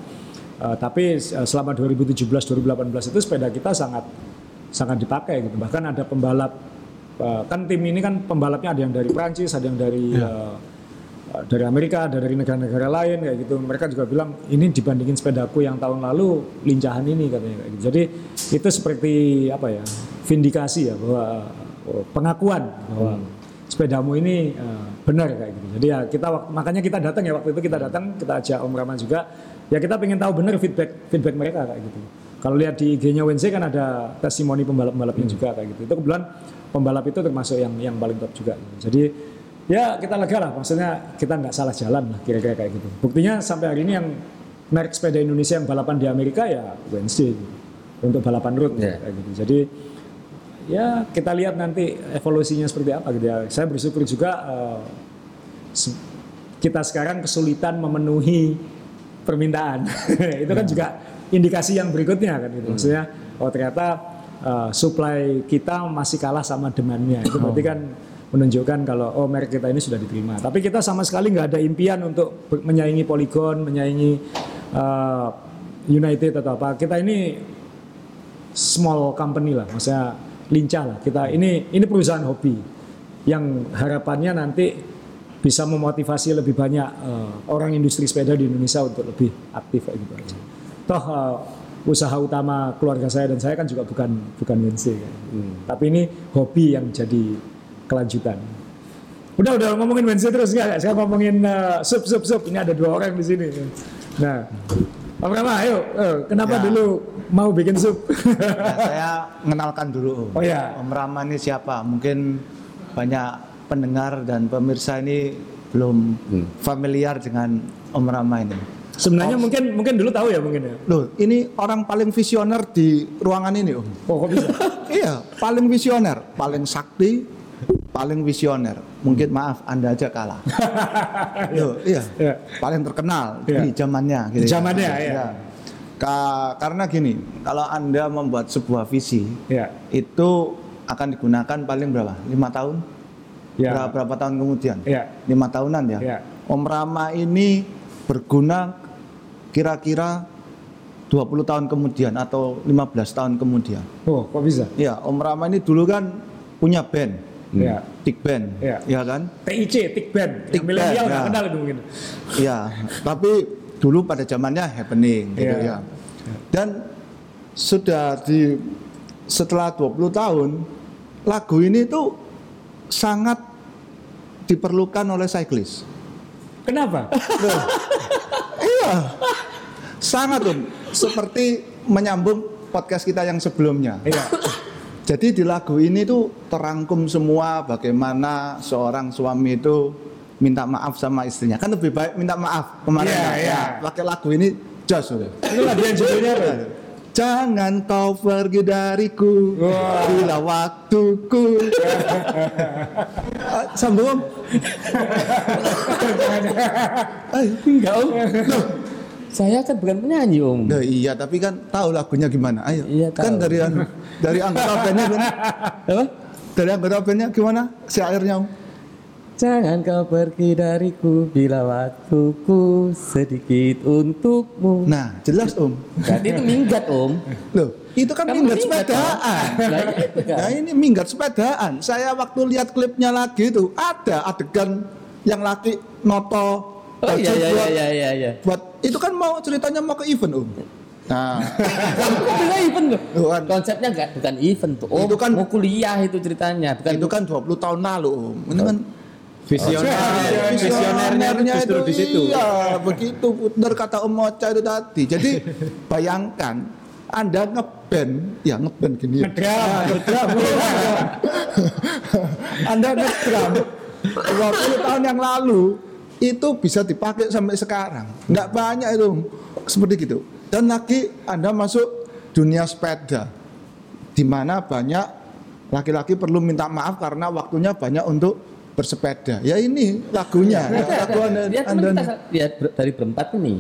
Eh, tapi eh, selama 2017-2018 itu sepeda kita sangat sangat dipakai gitu. Bahkan ada pembalap eh, kan tim ini kan pembalapnya ada yang dari Prancis, ada yang dari eh, eh, dari Amerika, ada dari negara-negara lain kayak gitu. Mereka juga bilang ini dibandingin sepedaku yang tahun lalu lincahan ini katanya kayak gitu. Jadi itu seperti apa ya? Vindikasi ya bahwa oh, pengakuan bahwa sepedamu ini eh, benar kayak gitu. Jadi ya kita makanya kita datang ya waktu itu kita datang kita ajak Om Rahman juga ya kita pengen tahu benar feedback feedback mereka kayak gitu. Kalau lihat di IG-nya WNC kan ada testimoni pembalap-pembalapnya juga kayak gitu. Itu kebetulan pembalap itu termasuk yang yang paling top juga. Jadi ya kita lega lah. Maksudnya kita nggak salah jalan lah kira-kira kayak gitu. Buktinya sampai hari ini yang merek sepeda Indonesia yang balapan di Amerika ya Wednesday gitu. untuk balapan road Iya. kayak gitu. Jadi ya kita lihat nanti evolusinya seperti apa gitu ya. Saya bersyukur juga se- kita sekarang kesulitan memenuhi permintaan. *laughs* Itu kan juga indikasi yang berikutnya kan gitu. Maksudnya oh ternyata eh, supply kita masih kalah sama demandnya. Itu berarti kan menunjukkan kalau oh merek kita ini sudah diterima tapi kita sama sekali nggak ada impian untuk menyaingi Polygon menyaingi eh, United atau apa kita ini small company lah, maksudnya lincah lah. Kita ini ini perusahaan hobi yang harapannya nanti bisa memotivasi lebih banyak eh, orang industri sepeda di Indonesia untuk lebih aktif kayak gitu aja. Toh eh, usaha utama keluarga saya dan saya kan juga bukan bukan Wednesday kan. Tapi ini hobi yang jadi kelanjutan. Udah udah ngomongin Wednesday terus enggak? Saya ngomongin eh, sub sub sub. Ini ada dua orang di sini. Nah, Om Rama, ayo. eh, kenapa Ya. dulu mau bikin sub? Nah, saya mengenalkan dulu. Oh, ya. Om Rama ini siapa? Mungkin banyak pendengar dan pemirsa ini belum Hmm. familiar dengan Om Rama ini. Sebenarnya mungkin mungkin dulu tahu ya mungkin ya. Loh, ini orang paling visioner di ruangan ini Om. Oh kok bisa? *laughs* iya, paling visioner, paling sakti, paling visioner. Mungkin maaf, Anda aja kalah. *laughs* Loh, iya. Iya. Paling terkenal Iya. di zamannya gitu Di ya. zamannya, iya. Iya. Ka- karena gini, kalau Anda membuat sebuah visi, ya. itu akan digunakan paling berapa? Lima tahun? Ya. Berapa, berapa tahun kemudian? Ya. Lima tahunan ya. Ya. Om Rama ini berguna kira-kira 20 tahun kemudian atau 15 tahun kemudian. Oh kok bisa? Ya, Om Rama ini dulu kan punya band, Ya. Tik Band, Ya. ya kan? TIC, Tik Band. Tik milenial ya. kenal itu mungkin. Ya, tapi dulu pada zamannya happening gitu Iya. ya. Dan sudah di setelah 20 tahun lagu ini tuh sangat diperlukan oleh cyclist. Kenapa? Iya. Sangat Om. Seperti menyambung podcast kita yang sebelumnya. Iya. Jadi di lagu ini tuh terangkum semua bagaimana seorang suami itu minta maaf sama istrinya. Kan lebih baik minta maaf kemarin. Iya, ya. iya. Pakai lagu ini jos udah. Itu lagu yang judulnya apa? Jangan kau pergi dariku Wah. bila waktuku. Ah, *laughs* Sambung Om. Eh, Enggak om. *laughs* Saya kan bukan penyanyi om. Nah, iya, tapi kan tahu lagunya gimana. Ayo. Iya, Kan dari anu- dari anggota *laughs* bandnya gimana? Apa? Dari anggota bandnya gimana? Syairnya Om. Jangan kau pergi dariku bila waktuku sedikit untukmu. Nah, jelas Om. Berarti itu minggat om. Loh, itu kan Kamu minggat minggat, sepedaan. Nah, itu kan. Nah, ini minggat sepedaan. Saya waktu lihat klipnya lagi itu ada adegan yang laki noto Oh iya iya buat, iya iya iya. buat itu kan mau ceritanya mau ke event Om. Nah, Kok bisa event loh? Loh, kan. Konsepnya enggak bukan event tuh. Om. Itu kan- mau kuliah itu ceritanya, bukan itu kan 20 tahun lalu Om. Ini kan Visioner, Visioner- visionernya itu di situ. Iya, begitu benar kata Om Mocha itu tadi. Jadi *laughs* bayangkan Anda ngeband, ya ngeband gini ya. Ngedram, ngedram. *laughs* Anda ngeband 20 tahun yang lalu itu bisa dipakai sampai sekarang. Nggak banyak itu seperti gitu. Dan lagi Anda masuk dunia sepeda di mana banyak laki-laki perlu minta maaf karena waktunya banyak untuk bersepeda. Ya ini lagunya. Ya, lagu Anda, ya anda kita ya ber- dari berempat ini.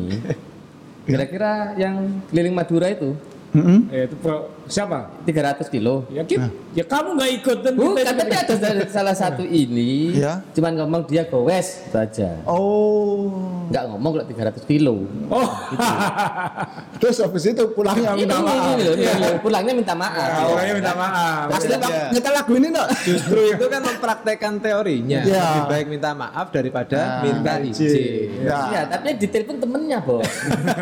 *laughs* Kira-kira yang keliling Madura itu Mm-mm. Ya, itu pro- siapa? 300 kilo. Ya, Kit, ya kamu nggak ikut dan Bukan, kita tapi ada dari salah satu *laughs* ini, Ya. cuman ngomong dia gowes itu aja. Oh. Nggak ngomong kalau 300 kilo. Oh, *laughs* Terus habis itu pulangnya Ini, minta ini, maaf. ini ini loh. pulangnya minta maaf. ya, orangnya minta maaf. Asli Pak, nyetel lagu ini enggak? Justru itu kan mempraktekkan teorinya. Iya. Lebih baik minta maaf daripada Nah, minta izin. Ya. Iya, tapi ditelepon temennya, Bos.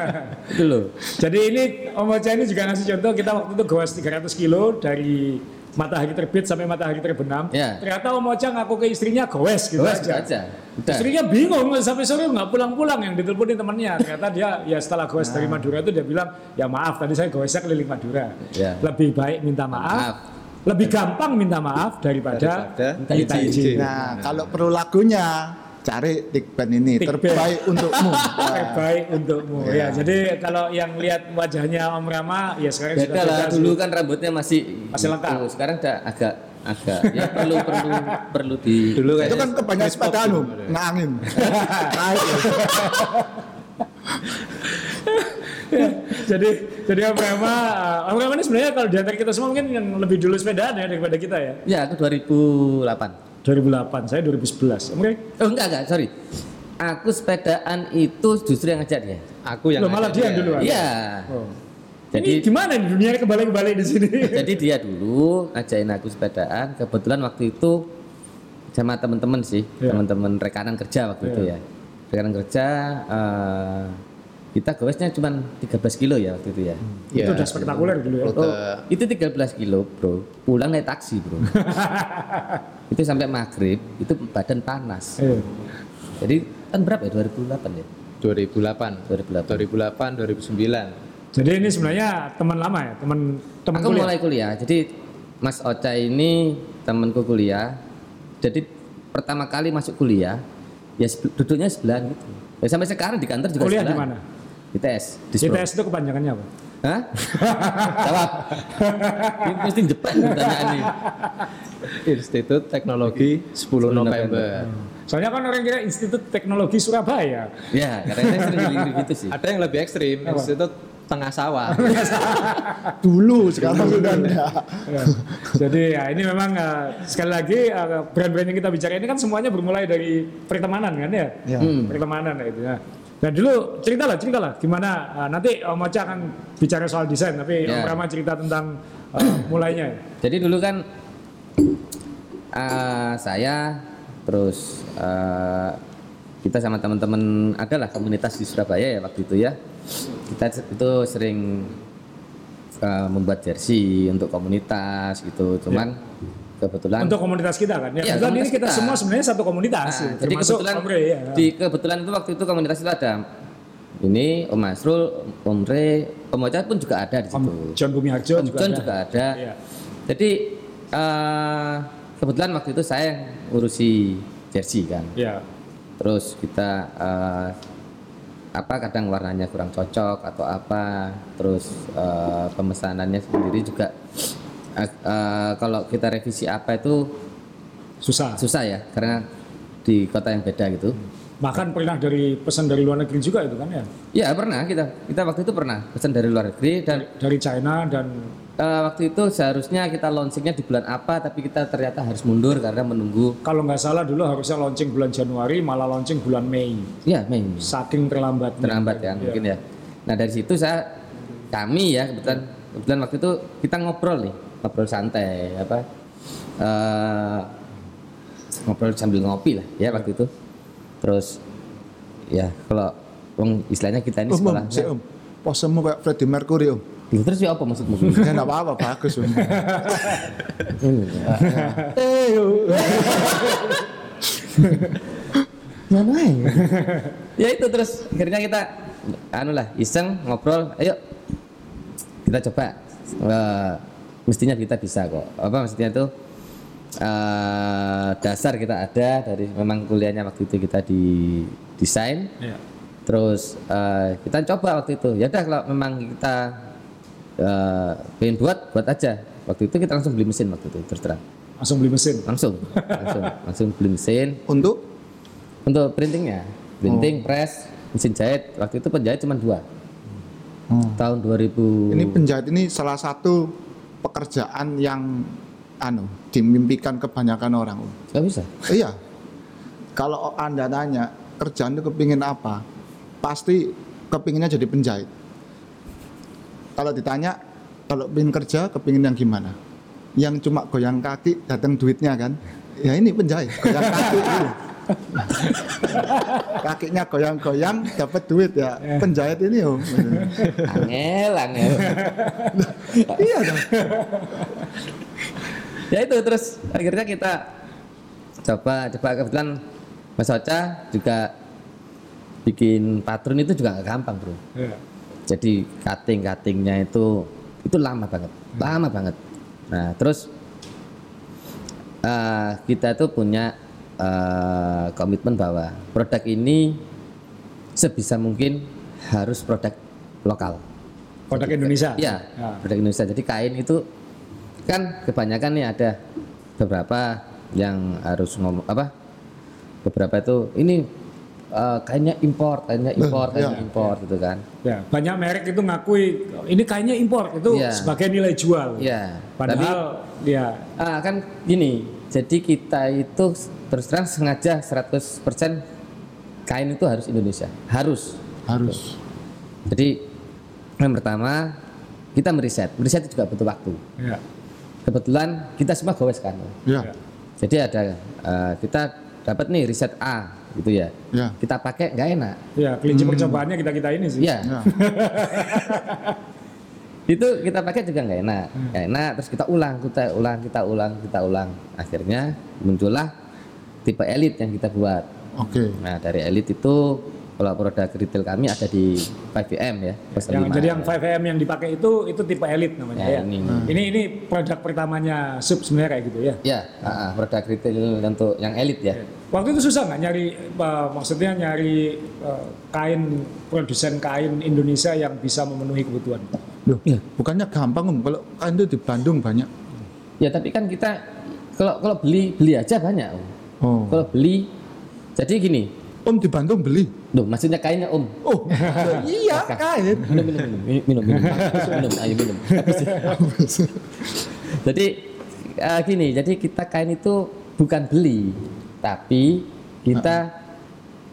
*laughs* itu loh. Jadi ini Om Ocha ini juga ngasih contoh kita waktu itu goes 300 kilo dari matahari terbit sampai matahari terbenam. Ya. Ternyata Om Ocha ngaku ke istrinya goes gitu Gowes itu aja. aja. Udah. Istrinya bingung sampai sore nggak pulang-pulang yang diteleponin temannya. Ternyata dia ya setelah goes dari Madura itu dia bilang ya maaf tadi saya goesnya keliling Madura. Ya. Lebih baik minta maaf. Maaf. Lebih gampang minta maaf daripada, Daripada minta izin. Nah, kalau perlu lagunya cari Tik Band ini Tik terbaik untukmu. *laughs* Terbaik untukmu. Ya, jadi kalau yang lihat wajahnya Om Rama ya sekarang Beda sudah lah, beda dulu kan rambutnya masih Masih lengkap. itu. Sekarang udah agak agak ya perlu perlu perlu di Dulu Itu kan kebanyakan sepedaan, Om. ngangin. Naik. *laughs* jadi jadi Om Rama, Om Rama ini sebenarnya kalau di antara kita semua mungkin yang lebih dulu sepedaan ya daripada kita ya. Ya, aku 2008. 2008, saya 2011. Om Rey? Oh enggak enggak, sorry. Aku sepedaan itu justru yang ngajak dia. aku yang Loh, malah dia yang duluan. Iya. Oh. Jadi ini gimana nih dunia kebalik-balik di sini? *laughs* jadi dia dulu ngajain aku sepedaan. Kebetulan waktu itu sama teman-teman sih, Iya. teman-teman rekanan kerja waktu itu Iya. ya. Rekanan kerja eh, kita gowesnya cuma 13 kilo ya waktu itu ya. itu Ya, udah spektakuler dulu ya. Oh, itu 13 kilo bro, pulang naik taksi bro. *laughs* itu sampai maghrib, itu badan panas. Iya. Jadi kan berapa ya 2008 ya? 2008. 2008. 2008, 2009. Jadi ini sebenarnya teman lama ya, teman teman Aku kuliah. mulai kuliah, jadi Mas Ocha ini temanku kuliah. Jadi pertama kali masuk kuliah, ya duduknya sebelah gitu. Ya, sampai sekarang di kantor juga Kuliah di sebelahan. mana? ITS. Dispro. ITS itu kepanjangannya apa? Hah? Jawab. Ini mesti jepang pertanyaan ini. Institut Teknologi 10 November. Soalnya kan orang kira Institut Teknologi Surabaya. Ya, karena saya sering gitu sih. Ada yang lebih ekstrim, Institut Tengah Sawah. *laughs* Dulu sekarang sudah enggak. Ya. Jadi ya ini memang eh, sekali lagi eh, brand-brand yang kita bicara ini kan semuanya bermulai dari pertemanan kan ya. Ya. Pertemanan ya itu ya. Nah dulu ceritalah ceritalah gimana eh, nanti Om Ocha akan bicara soal desain tapi Om Ya. Rama cerita tentang eh, mulainya. Jadi dulu kan eh, saya terus eh, kita sama teman-teman adalah komunitas di Surabaya ya waktu itu ya. Kita itu sering eh, membuat jersey untuk komunitas gitu. Cuman kebetulan Untuk komunitas kita kan. Ya, kebetulan ini kita, kita. semua sebenarnya satu komunitas. Nah, gitu. jadi kebetulan Om Rey, ya. di kebetulan itu waktu itu komunitas itu ada ini Om Masrul, Om Re, Om Ocha pun juga ada di Om situ. John Bumi Harjo Om juga John ada. juga ada. Iya. Jadi eh, kebetulan waktu itu saya yang ngurusi jersey kan. Ya. Terus kita eh, apa kadang warnanya kurang cocok atau apa. Terus eh, pemesanannya sendiri juga eh, kalau kita revisi apa itu Susah. susah ya karena di kota yang beda gitu. Bahkan pernah dari pesan dari luar negeri juga itu kan ya. Ya pernah kita kita waktu itu pernah pesan dari luar negeri dan Dari China dan eh, waktu itu seharusnya kita launchingnya di bulan apa tapi kita ternyata harus mundur karena menunggu kalau nggak salah dulu harusnya launching bulan Januari malah launching bulan Mei. ya Mei Saking terlambatnya. terlambat ya Iya. mungkin ya. Nah dari situ saya kami ya kebetulan kebetulan waktu itu kita ngobrol nih ngobrol santai apa eh, ngobrol sambil ngopi lah ya waktu itu. Terus ya kalau wong istilahnya kita ini om, sekolah. si om. Posemu kayak Freddie Mercury om. Terus ya apa maksudmu? *laughs* Ya enggak apa-apa, bagus *laughs* ya. *laughs* Mana ya itu terus akhirnya kita anu lah iseng ngobrol ayo kita coba Eh, mestinya kita bisa kok. Apa maksudnya itu? Eh, dasar kita ada dari memang kuliahnya waktu itu kita di desain. Iya. terus eh, kita coba waktu itu. Ya udah kalau memang kita eh, pengen buat buat aja. Waktu itu kita langsung beli mesin waktu itu terus terang. Langsung beli mesin. langsung langsung *laughs* langsung beli mesin. Untuk? Untuk printingnya. Printing press mesin jahit. Waktu itu penjahit cuma dua. Tahun 2000 ini penjahit ini salah satu pekerjaan yang anu dimimpikan kebanyakan orang nggak bisa Iya. Kalau Anda tanya, kerjaan itu kepingin apa? Pasti kepinginnya jadi penjahit. Kalau ditanya, kalau pengen kerja, kepingin yang gimana? Yang cuma goyang kaki, datang duitnya kan? Ya ini penjahit, goyang kaki. Kakinya goyang-goyang, dapat duit ya. Penjahit ini om. angel angel iya dong. ya itu terus akhirnya kita coba coba kebetulan Mas Ocha juga bikin patron itu juga nggak gampang bro Iya. jadi cutting cuttingnya itu itu lama banget lama banget nah terus eh, kita tuh punya eh, komitmen bahwa produk ini sebisa mungkin harus produk lokal Produk Indonesia. Iya, Ya. produk Indonesia. Jadi kain itu kan kebanyakan nih ada beberapa yang harus ngomong apa? Beberapa itu ini eh, kainnya impor, kainnya impor, kainnya impor gitu kan. Ya, banyak merek itu ngakui ini kayaknya impor itu Iya. sebagai nilai jual. Iya. Tapi Padahal ya ah, kan gini. Jadi kita itu terus terang sengaja 100% kain itu harus Indonesia, harus. Harus. Jadi yang pertama kita meriset, meriset itu juga butuh waktu. ya. Kebetulan kita semua gowes kan. Ya. Jadi ada eh, kita dapat nih riset A gitu ya. Ya. Kita pakai nggak enak. Ya, kelinci percobaannya kita kita ini sih. Iya. Ya. *laughs* itu kita pakai juga nggak enak nggak enak terus kita ulang kita ulang kita ulang kita ulang akhirnya muncullah tipe elit yang kita buat Oke. nah dari elit itu kalau produk retail kami ada di 5PM ya Yang, jadi yang 5M yang dipakai itu itu tipe elit namanya Ya, ya. ini. Ini ini produk pertamanya sub sebenarnya kayak gitu ya. ya ah, produk retail untuk yang elit ya Waktu itu susah nggak nyari eh, maksudnya nyari eh, kain produsen kain Indonesia yang bisa memenuhi kebutuhan. Loh, bukannya gampang om kalau kain itu di Bandung banyak. ya tapi kan kita kalau kalau beli beli aja banyak Om. Oh. kalau beli jadi gini Om di Bandung beli. Duh, maksudnya kainnya om Oh, iya kain. minum minum minum minum minum minum, minum ayo minum *laughs* jadi eh, gini jadi kita kain itu bukan beli tapi kita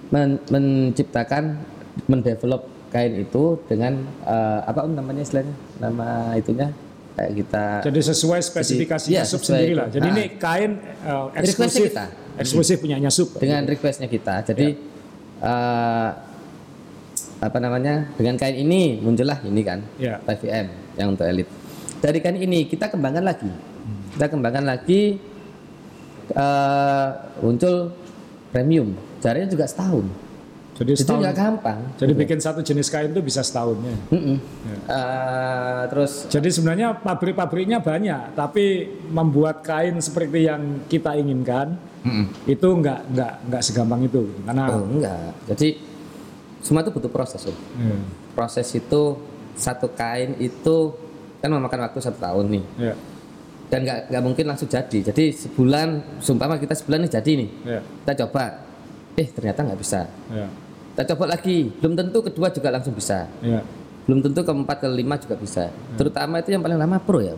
men- menciptakan mendevelop kain itu dengan eh, apa om namanya istilahnya nama itunya kayak kita Jadi sesuai spesifikasi Iya, sub sesuai sendiri itu. lah. Jadi Ah. ini kain eh, Requestnya eksklusif kita. Eksklusif punyanya sub. dengan requestnya kita. Jadi eh, apa namanya? Dengan kain ini muncullah ini kan Ya. 5M yang untuk elit. Dari kain ini kita kembangkan lagi. Kita kembangkan lagi eh, muncul premium. Jaraknya juga setahun Jadi setahun. nggak gampang. Jadi bikin satu jenis kain itu bisa setahunnya. Mm-mm. Eh, terus Jadi sebenarnya pabrik-pabriknya banyak, tapi membuat kain seperti yang kita inginkan itu nggak nggak nggak segampang itu, karena oh enggak jadi semua itu butuh proses Om. Hmm, proses itu satu kain itu kan memakan waktu satu tahun nih. Ya, dan nggak nggak mungkin langsung jadi. Jadi sebulan sumpama kita sebulan nih jadi nih. Ya, kita coba. Eh ternyata nggak bisa. Ya, kita coba lagi belum tentu kedua juga langsung bisa ya. belum tentu keempat kelima juga bisa terutama itu yang paling lama pro ya.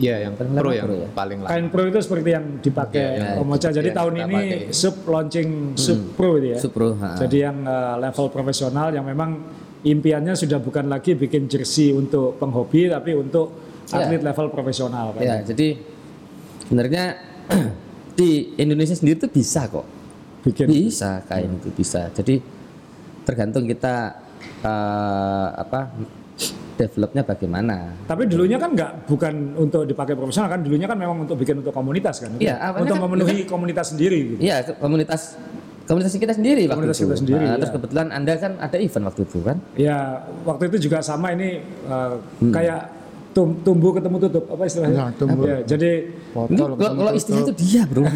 Iya, yang Paling pro lama yang pro ya? paling lama. Kain pro itu seperti yang dipakai. Om Ocha. Jadi Yang tahun ini pakai. sub launching sub pro itu ya. Sub pro, ha. Jadi yang uh, level profesional yang memang impiannya sudah bukan lagi bikin jersey untuk penghobi, tapi untuk Iya. atlet level profesional. kan. ya jadi sebenarnya *clears throat* di Indonesia sendiri tuh bisa kok Bikin bisa kain itu bisa jadi tergantung kita eh, apa developnya bagaimana Tapi dulunya kan nggak bukan untuk dipakai profesional kan dulunya kan memang untuk bikin untuk komunitas kan. Iya, awalnya untuk kan- memenuhi komunitas sendiri gitu. Iya, komunitas komunitas kita sendiri waktu Komunitas itu. kita sendiri, Nah, iya. Terus kebetulan Anda kan ada event waktu itu kan? Ya, waktu itu juga sama ini uh, Hmm. kayak tum- tumbuh ketemu tutup apa istilahnya? Ya, tumbuh. Ya, jadi kalau istilah itu dia, Bro. *laughs*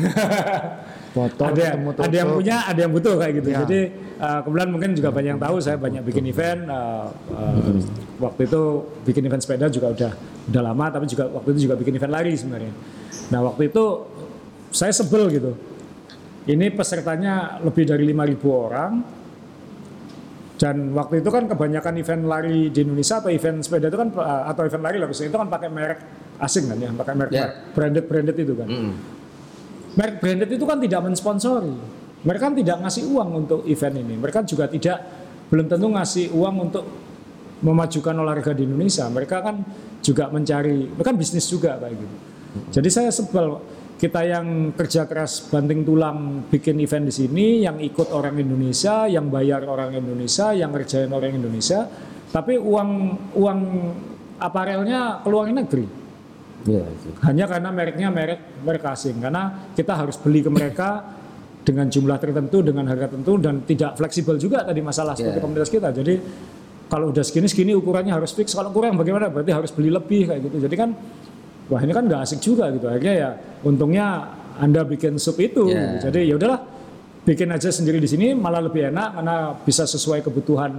botol ada ketemu ada yang tutup. punya, ada yang butuh kayak gitu. Ya. Jadi uh, kebetulan mungkin juga banyak yang tahu saya banyak bikin event uh, uh, Hmm. waktu itu bikin event sepeda juga udah udah lama tapi juga waktu itu juga bikin event lari sebenarnya. Nah, waktu itu saya sebel gitu. Ini pesertanya lebih dari 5.000 orang. Dan waktu itu kan kebanyakan event lari di Indonesia atau event sepeda itu kan uh, atau event lari lah itu kan pakai merek asing kan ya, pakai merek, merek branded branded itu kan. Mm. Merek branded itu kan tidak mensponsori. Mereka kan tidak ngasih uang untuk event ini. Mereka juga tidak belum tentu ngasih uang untuk memajukan olahraga di Indonesia. Mereka kan juga mencari, mereka kan bisnis juga kayak gitu. Jadi saya sebel kita yang kerja keras banting tulang bikin event di sini, yang ikut orang Indonesia, yang bayar orang Indonesia, yang ngerjain orang Indonesia, tapi uang uang aparelnya keluar negeri Iya, itu. hanya karena mereknya merek merek asing karena kita harus beli ke mereka dengan jumlah tertentu dengan harga tertentu dan tidak fleksibel juga tadi masalah seperti Yeah. komunitas kita jadi kalau udah segini segini ukurannya harus fix kalau kurang bagaimana berarti harus beli lebih kayak gitu jadi kan wah ini kan nggak asik juga gitu akhirnya ya untungnya anda bikin sub itu Yeah. gitu. jadi ya udahlah bikin aja sendiri di sini malah lebih enak karena bisa sesuai kebutuhan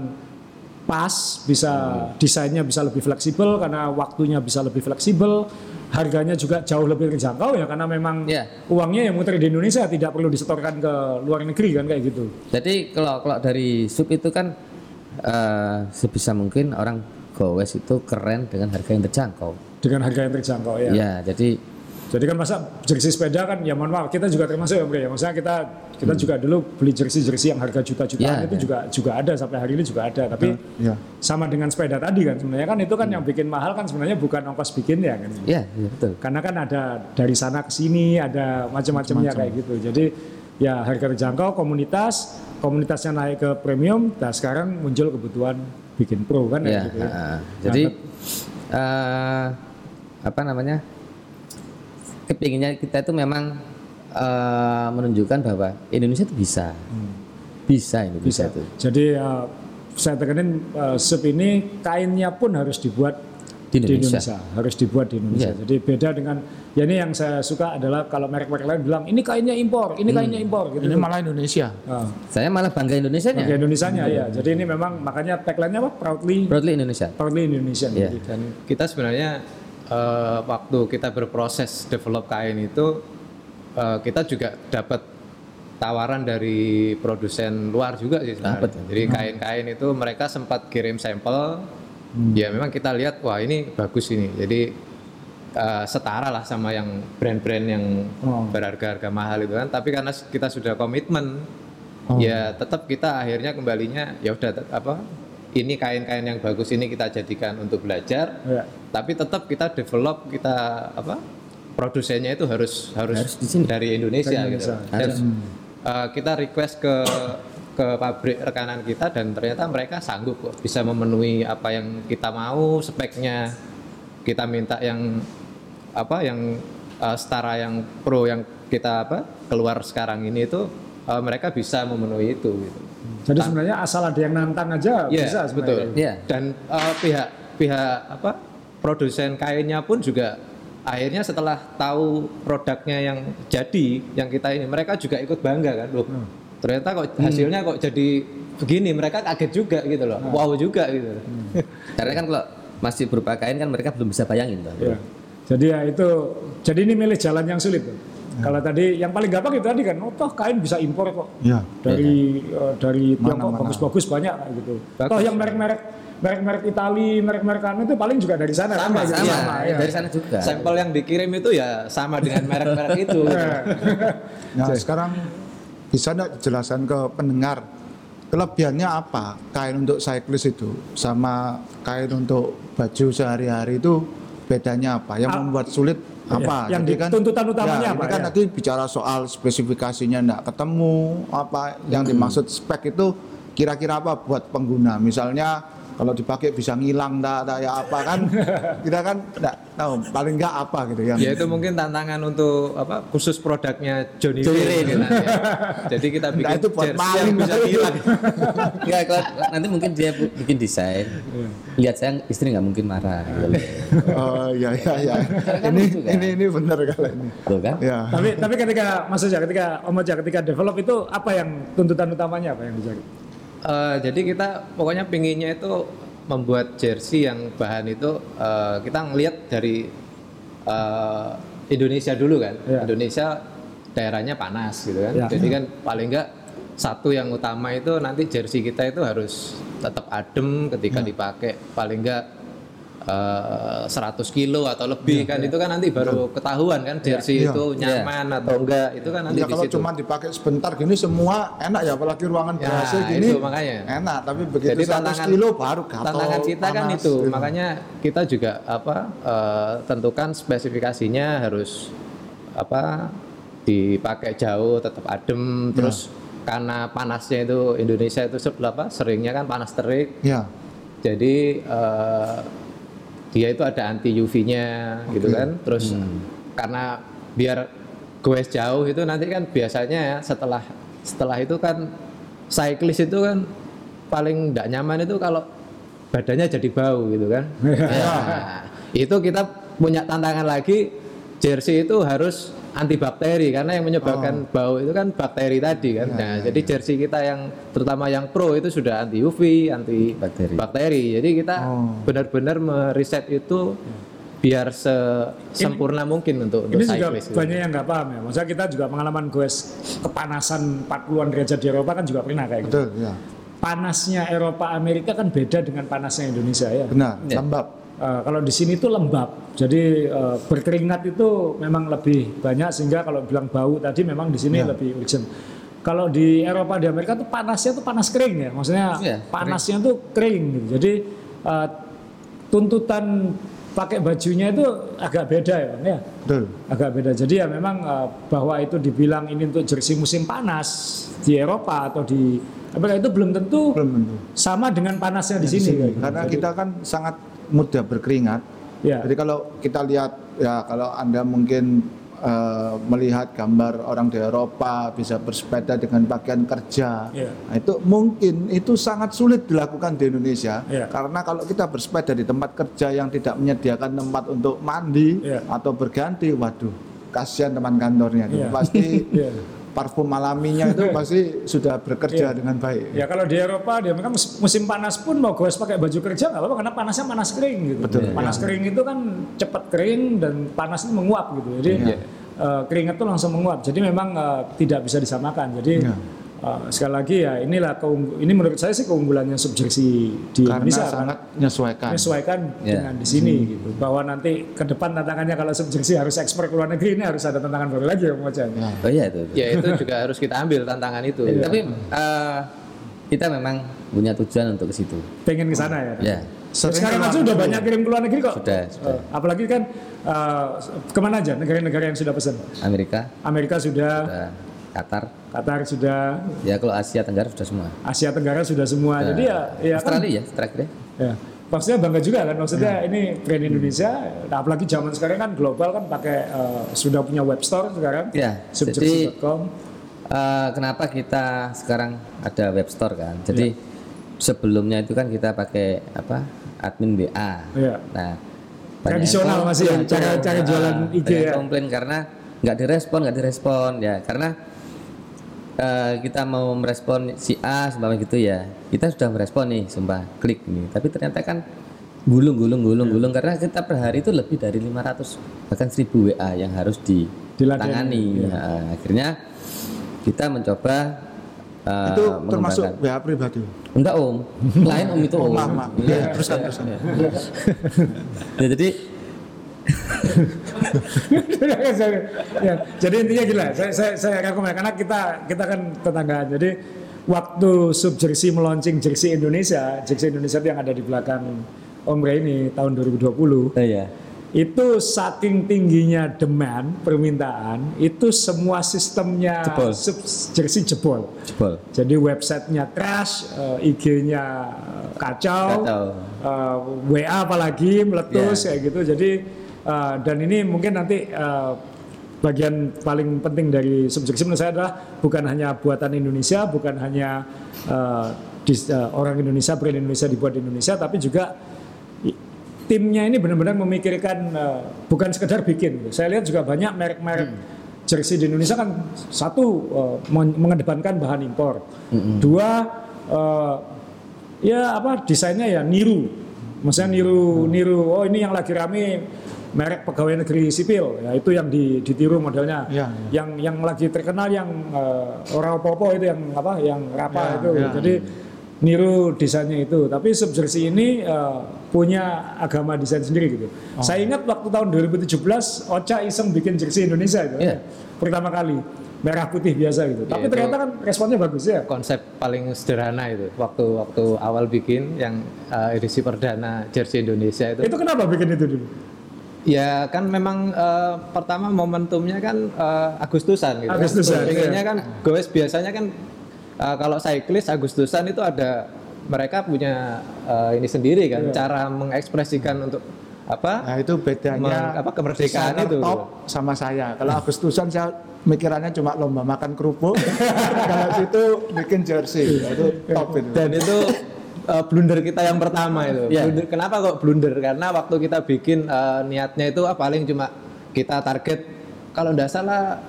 pas, bisa desainnya bisa lebih fleksibel karena waktunya bisa lebih fleksibel, harganya juga jauh lebih terjangkau ya karena memang Iya. uangnya yang muter di Indonesia tidak perlu disetorkan ke luar negeri kan kayak gitu. Jadi kalau kalau dari sub itu kan eh, sebisa mungkin orang gowes itu keren dengan harga yang terjangkau. Dengan harga yang terjangkau ya. Iya, jadi Jadi kan masa jersey sepeda kan ya mohon maaf kita juga termasuk ya Bre ya. Maksudnya kita kita juga dulu beli jersey-jersey yang harga juta-jutaan Ya, itu ya. juga juga ada sampai hari ini juga ada tapi Ya. sama dengan sepeda tadi kan sebenarnya kan itu kan yang bikin mahal kan sebenarnya bukan ongkos bikinnya kan. iya, iya betul. karena kan ada dari sana ke sini ada macam-macamnya kayak gitu jadi ya harga terjangkau komunitas, komunitasnya naik ke premium, nah sekarang muncul kebutuhan bikin pro kan Ya, gitu ya. jadi eh, apa namanya? Kepinginnya kita itu memang eh, menunjukkan bahwa Indonesia itu bisa, bisa Indonesia itu. Jadi uh, saya tekenin uh, sub ini kainnya pun harus dibuat Di Indonesia. harus dibuat di Indonesia. Iya. Jadi beda dengan ya ini yang saya suka adalah kalau merek-merek lain bilang ini kainnya impor, ini kainnya impor gitu. Ini malah Indonesia. Ah, Saya malah bangga Indonesia Oke Indonesia-nya ya. Jadi ini memang makanya tagline-nya apa? Proudly Broadly Indonesia. Proudly Indonesian. Iya. Jadi kan kita sebenarnya eh, waktu kita berproses develop kain itu eh, kita juga dapat tawaran dari produsen luar juga sih sebenarnya. Dapat. Jadi kain-kain itu mereka sempat kirim sampel. Ya memang kita lihat wah ini bagus ini. Jadi eh, setara lah sama yang brand-brand yang Oh. berharga-harga mahal itu kan. Tapi karena kita sudah komitmen ya tetap kita akhirnya kembalinya ya udah apa ini kain-kain yang bagus ini kita jadikan untuk belajar ya. tapi tetap kita develop kita apa produsennya itu harus harus, Harus di sini. dari Indonesia, Dari gitu Indonesia. dan uh, kita request ke ke pabrik rekanan kita dan ternyata mereka sanggup kok bisa memenuhi apa yang kita mau speknya kita minta yang apa yang uh, setara yang pro yang kita apa keluar sekarang ini itu uh, mereka bisa memenuhi itu gitu. Jadi sebenarnya asal ada yang nantang aja Iya, bisa betul. sebenarnya. Iya. Dan uh, pihak pihak apa produsen kainnya pun juga akhirnya setelah tahu produknya yang jadi yang kita ini mereka juga ikut bangga kan loh. Ternyata kok hasilnya kok jadi begini mereka kaget juga gitu loh. Wow juga gitu. *laughs* Karena kan kalau masih berupa kain kan mereka belum bisa bayangin tuh. Ya. Jadi ya itu, jadi ini milih jalan yang sulit. tuh. Kalau tadi yang paling gampang itu tadi kan, oh toh kain bisa impor kok Ya. dari eh, dari Tiongkok bagus-bagus banyak gitu. Bagus. Toh yang merek-merek merek-merek Itali, merek-merek anu itu paling juga dari sana kan, Sama, kayak gitu. Sama, ya. dari sana juga. Sampel yang dikirim itu ya sama dengan merek-merek *laughs* itu. Nah, sekarang bisa enggak jelaskan ke pendengar kelebihannya apa kain untuk cyclist itu sama kain untuk baju sehari-hari itu bedanya apa? Yang membuat sulit apa? yang Jadi di- tuntutan utamanya ya, apa, kan ya? nanti bicara soal spesifikasinya enggak ketemu apa yang dimaksud spek itu kira-kira apa buat pengguna? Misalnya kalau dipakai bisa ngilang dah, dah ya apa kan? *laughs* Kita kan enggak tahu paling enggak apa gitu yang ya itu mungkin tantangan untuk apa khusus produknya Johnny, Johnny gitu ya. *laughs* Jadi kita bikin Nah, itu buat jersey yang bisa kali. *laughs* hilang. Enggak, kalau nanti mungkin dia bikin desain. Lihat saya istri nggak mungkin marah. gitu. Oh iya iya iya. kan ini gitu kan. ini ini benar kalau ini. Tuh kan? Ya. tapi tapi ketika maksudnya ketika Om Oja ketika develop itu apa yang tuntutan utamanya apa yang dicari? Eh, jadi kita pokoknya pinginnya itu membuat jersey yang bahan itu eh, kita ngelihat dari eh, Indonesia dulu kan. Ya. Indonesia daerahnya panas gitu kan. Ya. Jadi kan paling enggak satu yang utama itu nanti jersey kita itu harus tetap adem ketika dipakai paling enggak eh, 100 kilo atau lebih kan itu kan nanti baru ketahuan kan jersey Ya. itu nyaman atau enggak itu kan nanti Ya kalau cuma dipakai sebentar gini semua enak ya apalagi ruangan Ya, berhasil gini. itu makanya. Enak, tapi begitu Jadi 100 tantangan kilo baru gatal. tantangan kita kan panas, itu gitu. makanya kita juga apa eh, tentukan spesifikasinya harus apa dipakai jauh tetap adem terus karena panasnya itu Indonesia itu se- apa seringnya kan panas terik Ya. jadi eh, dia itu ada anti UV-nya gitu kan? Terus karena biar goes jauh itu nanti kan biasanya ya setelah setelah itu kan cyclist itu kan paling tidak nyaman itu kalau badannya jadi bau gitu kan? *laughs* Nah, itu kita punya tantangan lagi jersey itu harus antibakteri karena yang menyebabkan bau itu kan bakteri tadi kan. nah, jadi jersey kita yang terutama yang pro itu sudah anti UV, anti Bakteri. bakteri. Jadi kita Oh. benar-benar meriset itu biar se- sempurna mungkin untuk untuk Ini juga gitu. banyak yang nggak paham ya. Maksudnya kita juga pengalaman goes kepanasan 40-an derajat di Eropa kan juga pernah kayak gitu. Betul, ya. Panasnya Eropa Amerika kan beda dengan panasnya Indonesia ya. Benar, Ya. lembab. Eh, kalau di sini tuh lembab, jadi eh, berkeringat itu memang lebih banyak sehingga kalau bilang bau tadi memang di sini Ya. lebih urgent. Kalau di Eropa di Amerika tuh panasnya tuh panas kering ya, maksudnya Iya, panasnya tuh kering gitu. Jadi eh, tuntutan pakai bajunya itu agak beda ya bang ya Betul. agak beda jadi ya memang eh, bahwa itu dibilang ini untuk jersey musim panas di Eropa atau di Amerika itu belum tentu Belum tentu. sama dengan panasnya di Di sini, sini. gitu. Karena Jadi, kita kan sangat mudah berkeringat. ya Jadi kalau kita lihat ya kalau Anda mungkin eh, melihat gambar orang di Eropa bisa bersepeda dengan pakaian kerja. Iya. Nah, itu mungkin itu sangat sulit dilakukan di Indonesia Iya. karena kalau kita bersepeda di tempat kerja yang tidak menyediakan tempat untuk mandi Iya. atau berganti, waduh, kasihan teman kantornya itu. Iya. Pasti Iya. *laughs* parfum alaminya itu *laughs* pasti sudah bekerja Iya. dengan baik. Ya kalau di Eropa dia mus- musim panas pun mau gue pakai baju kerja nggak apa-apa karena panasnya panas kering gitu. Betul. Panas kering itu kan cepat kering dan panas itu menguap gitu. Jadi eh, keringat tuh langsung menguap. Jadi memang eh, tidak bisa disamakan. Jadi Ya. Eh, sekali lagi ya inilah keunggu- ini menurut saya sih keunggulannya subjersey di Karena Indonesia. sangat menyesuaikan. menyesuaikan Ya. dengan di sini gitu. Bahwa nanti ke depan tantangannya kalau subjersey harus ekspor ke luar negeri ini harus ada tantangan baru lagi ya Bang Ojan. Ya. Oh iya itu. itu. Ya itu juga harus kita ambil tantangan itu. Tapi eh, kita memang punya tujuan untuk ke situ. Pengen ke sana ya. Ya. Sering Sekarang keluar aja udah banyak kirim ke luar negeri kok. Sudah, sudah. Eh, apalagi kan eh, ke mana aja negara-negara yang sudah pesan? Amerika, Amerika sudah, eh, Qatar, Qatar sudah, ya kalau Asia Tenggara sudah semua. Asia Tenggara sudah semua. Jadi ya, ya kan, Australia ya terakhir ya. ya. Maksudnya bangga juga kan, maksudnya Hmm. ini brand Indonesia. Nah, apalagi zaman sekarang kan global kan pakai eh, sudah punya web store sekarang. Ya, jadi eh, kenapa kita sekarang ada web store kan? Jadi sebelumnya itu kan kita pakai apa? Admin WA. Iya. Nah, Tradisional masih ya, cara- cara ah, jualan IG banyak ya. komplain karena nggak direspon, nggak direspon ya karena eh, kita mau merespon si A seumpama gitu ya kita sudah merespon nih sumpah klik ini tapi ternyata kan gulung gulung gulung gulung karena kita per hari itu lebih dari 500 bahkan 1000 WA yang harus ditangani Nah, akhirnya kita mencoba eh, itu termasuk. WA pribadi. enggak om lain om itu Oh, om maaf, maaf. Iya. Ya, teruskan, teruskan. *laughs* Ya, jadi ya, jadi intinya gila, saya saya saya rangkum ya karena kita kita kan tetanggaan. Jadi waktu sub jersey meluncing jersey Indonesia, jersey Indonesia itu yang ada di belakang Om ini tahun 2020 eh, ya itu saking tingginya demand permintaan itu semua sistemnya Jebol. sub jersey jebol. jebol Jadi websitenya crash, eh, IG-nya kacau, Kacau. eh, WA apalagi meletus Ya. kayak gitu. Jadi eh, dan ini mungkin nanti eh, bagian paling penting dari subjeksi menurut saya adalah bukan hanya buatan Indonesia, bukan hanya eh, dis- eh, orang Indonesia, brand Indonesia dibuat di Indonesia, tapi juga timnya ini benar-benar memikirkan eh, bukan sekedar bikin. Saya lihat juga banyak merek-merek jersey di Indonesia kan satu men- mengedepankan bahan impor, dua eh, ya apa desainnya ya niru, maksudnya niru niru oh ini yang lagi rame merek pegawai negeri sipil. Ya itu yang di- ditiru modelnya. Ya, yang yang lagi terkenal yang eh, orang popo itu yang apa yang rapa Ya, itu. ya. jadi niru desainnya itu. Tapi sub jersey ini eh, punya agama desain sendiri gitu. Oh. saya ingat waktu tahun 2017 Ocha iseng bikin jersey Indonesia itu. Iya. pertama kali. Merah putih biasa gitu. Tapi itu- ternyata kan responnya bagus ya? konsep paling sederhana itu. Waktu waktu awal bikin yang uh, edisi perdana jersey Indonesia itu. Itu kenapa bikin itu dulu ya kan memang uh, pertama momentumnya kan uh, Agustusan gitu Agustusan, Pengennya iya. kan goes biasanya kan uh, kalau cyclist Agustusan itu ada mereka punya uh, ini sendiri kan Iya. cara mengekspresikan untuk apa Nah itu bedanya Meng- apa, kemerdekaan itu. top sama saya. Kalau Agustusan saya mikirannya cuma lomba makan kerupuk. *laughs* Kalau situ bikin jersey itu top itu. dan itu uh, blunder kita yang pertama itu. Iya. Blunder, kenapa kok blunder? Karena waktu kita bikin uh, niatnya itu ah, paling cuma kita target kalau tidak salah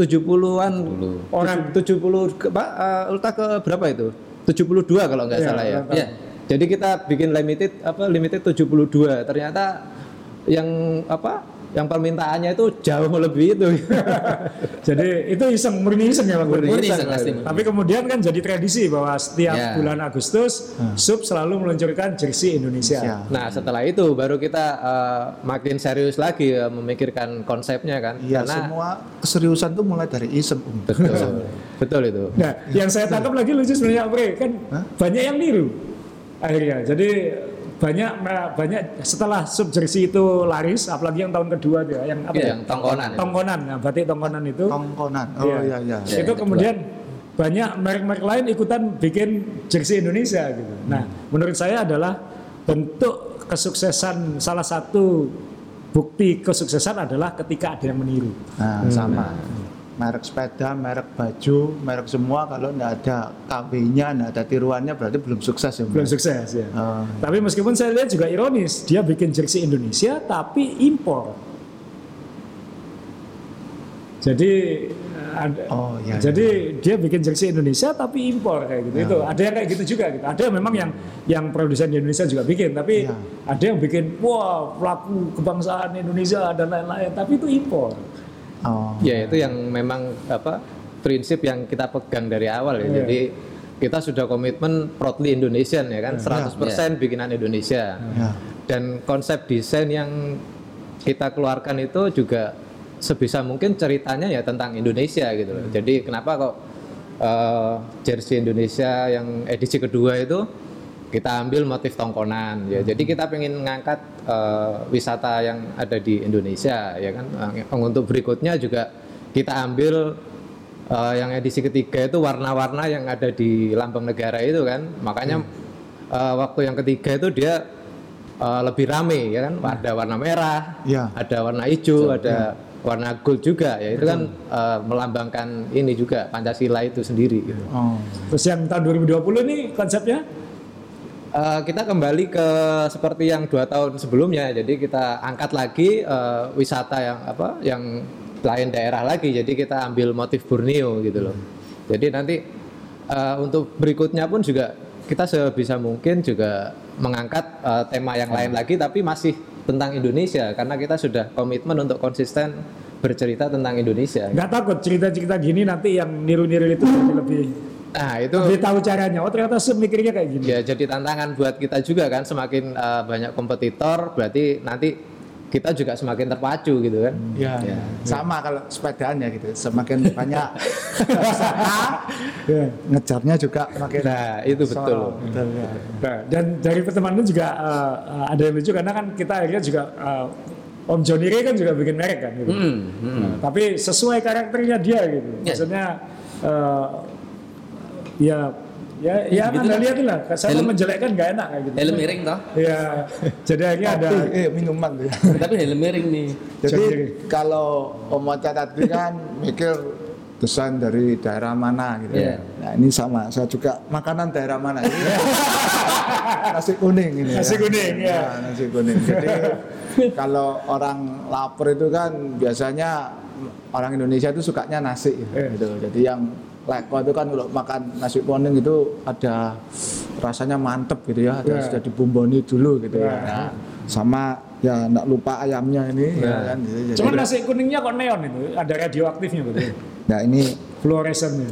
70-an orang 70 ke, Pak uh, ulta ke berapa itu? 72 kalau nggak Iya, salah ya. ulta. Iya. Jadi kita bikin limited apa limited 72. Ternyata yang apa? Yang permintaannya itu jauh lebih itu. *laughs* Jadi itu iseng, murni iseng ya Bang? Murni Iseng. iseng, pasti. Tapi kemudian kan jadi tradisi bahwa setiap Ya. bulan Agustus Sub selalu meluncurkan jersey Indonesia. Ya. Nah setelah itu baru kita uh, makin serius lagi uh, memikirkan konsepnya kan. Iya Karena semua keseriusan tuh mulai dari iseng. Betul, betul itu. Nah, yang saya tangkap lagi lucu sebenarnya Om kan banyak yang niru akhirnya. Jadi banyak banyak setelah sub jersey itu laris, apalagi yang tahun kedua dia, yang apa Iya, ya? yang tongkonan. Tongkonan, nah, batik tongkonan itu. Tongkonan. Oh iya iya. Iya, itu kemudian banyak merek-merek lain ikutan bikin jersey Indonesia gitu. Nah, menurut saya adalah bentuk kesuksesan salah satu bukti kesuksesan adalah ketika ada yang meniru. Nah, sama. Merek sepeda, merek baju, merek semua kalau nggak ada KW-nya, nggak ada tiruannya berarti belum sukses ya. Mbak? Belum sukses ya. Oh. Tapi meskipun saya lihat juga ironis, dia bikin jersey Indonesia tapi impor. Jadi ada, Oh, iya, jadi dia bikin jersey Indonesia tapi impor kayak gitu. Itu ada yang kayak gitu juga gitu. Ada yang memang yang yang produsen di Indonesia juga bikin, tapi Iya. ada yang bikin wah pelaku kebangsaan Indonesia dan lain-lain, tapi itu impor. Oh. Ya itu yang memang apa prinsip yang kita pegang dari awal ya. Iya. Jadi kita sudah komitmen proudly Indonesian ya kan, 100% bikinan Indonesia. Ya. Dan konsep desain yang kita keluarkan itu juga sebisa mungkin ceritanya ya tentang Indonesia gitu loh. Jadi kenapa kok eh, jersey Indonesia yang edisi kedua itu kita ambil motif tongkonan ya. Jadi kita pengen mengangkat eh, wisata yang ada di Indonesia ya kan. Eh, Untuk berikutnya juga kita ambil eh, yang edisi ketiga itu warna-warna yang ada di lambang negara itu kan. Makanya eh, waktu yang ketiga itu dia eh, lebih rame ya kan. Ada warna merah, Ya. ada warna hijau, ada warna gold juga ya. Itu kan eh, melambangkan ini juga Pancasila itu sendiri gitu. Oh. Terus yang tahun 2020 nih konsepnya Eh, kita kembali ke seperti yang dua tahun sebelumnya, jadi kita angkat lagi eh, wisata yang apa, yang lain daerah lagi. Jadi kita ambil motif Borneo gitu loh. Jadi nanti eh, untuk berikutnya pun juga kita sebisa mungkin juga mengangkat eh, tema yang lain lagi, tapi masih tentang Indonesia karena kita sudah komitmen untuk konsisten bercerita tentang Indonesia. nggak takut cerita-cerita gini nanti yang niru-niru itu lebih Nah itu lebih tahu caranya. Oh ternyata sub mikirnya kayak gini. Ya jadi tantangan buat kita juga kan semakin uh, banyak kompetitor berarti nanti kita juga semakin terpacu gitu kan. Ya, sama kalau sepedaan ya gitu. Semakin *laughs* banyak usaha, Ya. ngejarnya juga makin Nah itu betul. Betul, ya. Nah, dan dari pertemanan juga uh, ada yang lucu karena kan kita akhirnya juga uh, Om Johnny Ray kan juga bikin merek kan gitu. Hmm, hmm. Nah, tapi sesuai karakternya dia gitu. Ya. Maksudnya uh, ya ya ya gitu anda lah. lihat lah. Saya Helm- menjelekkan nggak enak kayak gitu. Helm miring toh? Ya, jadi akhirnya ada eh minuman tuh ya. *laughs* Tapi helm miring nih. Jadi Jadi- kalau Om tadi kan mikir desain dari daerah mana gitu. Iya. Nah ini sama, saya juga makanan daerah mana ini. *laughs* nasi kuning ini. Nasi kuning, ya. Nah, nasi kuning. Jadi *laughs* kalau orang lapar itu kan biasanya orang Indonesia itu sukanya nasi Iya. gitu. Jadi yang leko itu kan kalau makan nasi kuning itu ada rasanya mantep gitu ya, ada Iya. sudah dibumboni dulu gitu Iya. ya. Nah, sama ya nggak lupa ayamnya ini ya kan gitu. Jadi- Cuman nasi kuningnya kok neon itu, ada radioaktifnya betul. Nah ini Fluoresennya.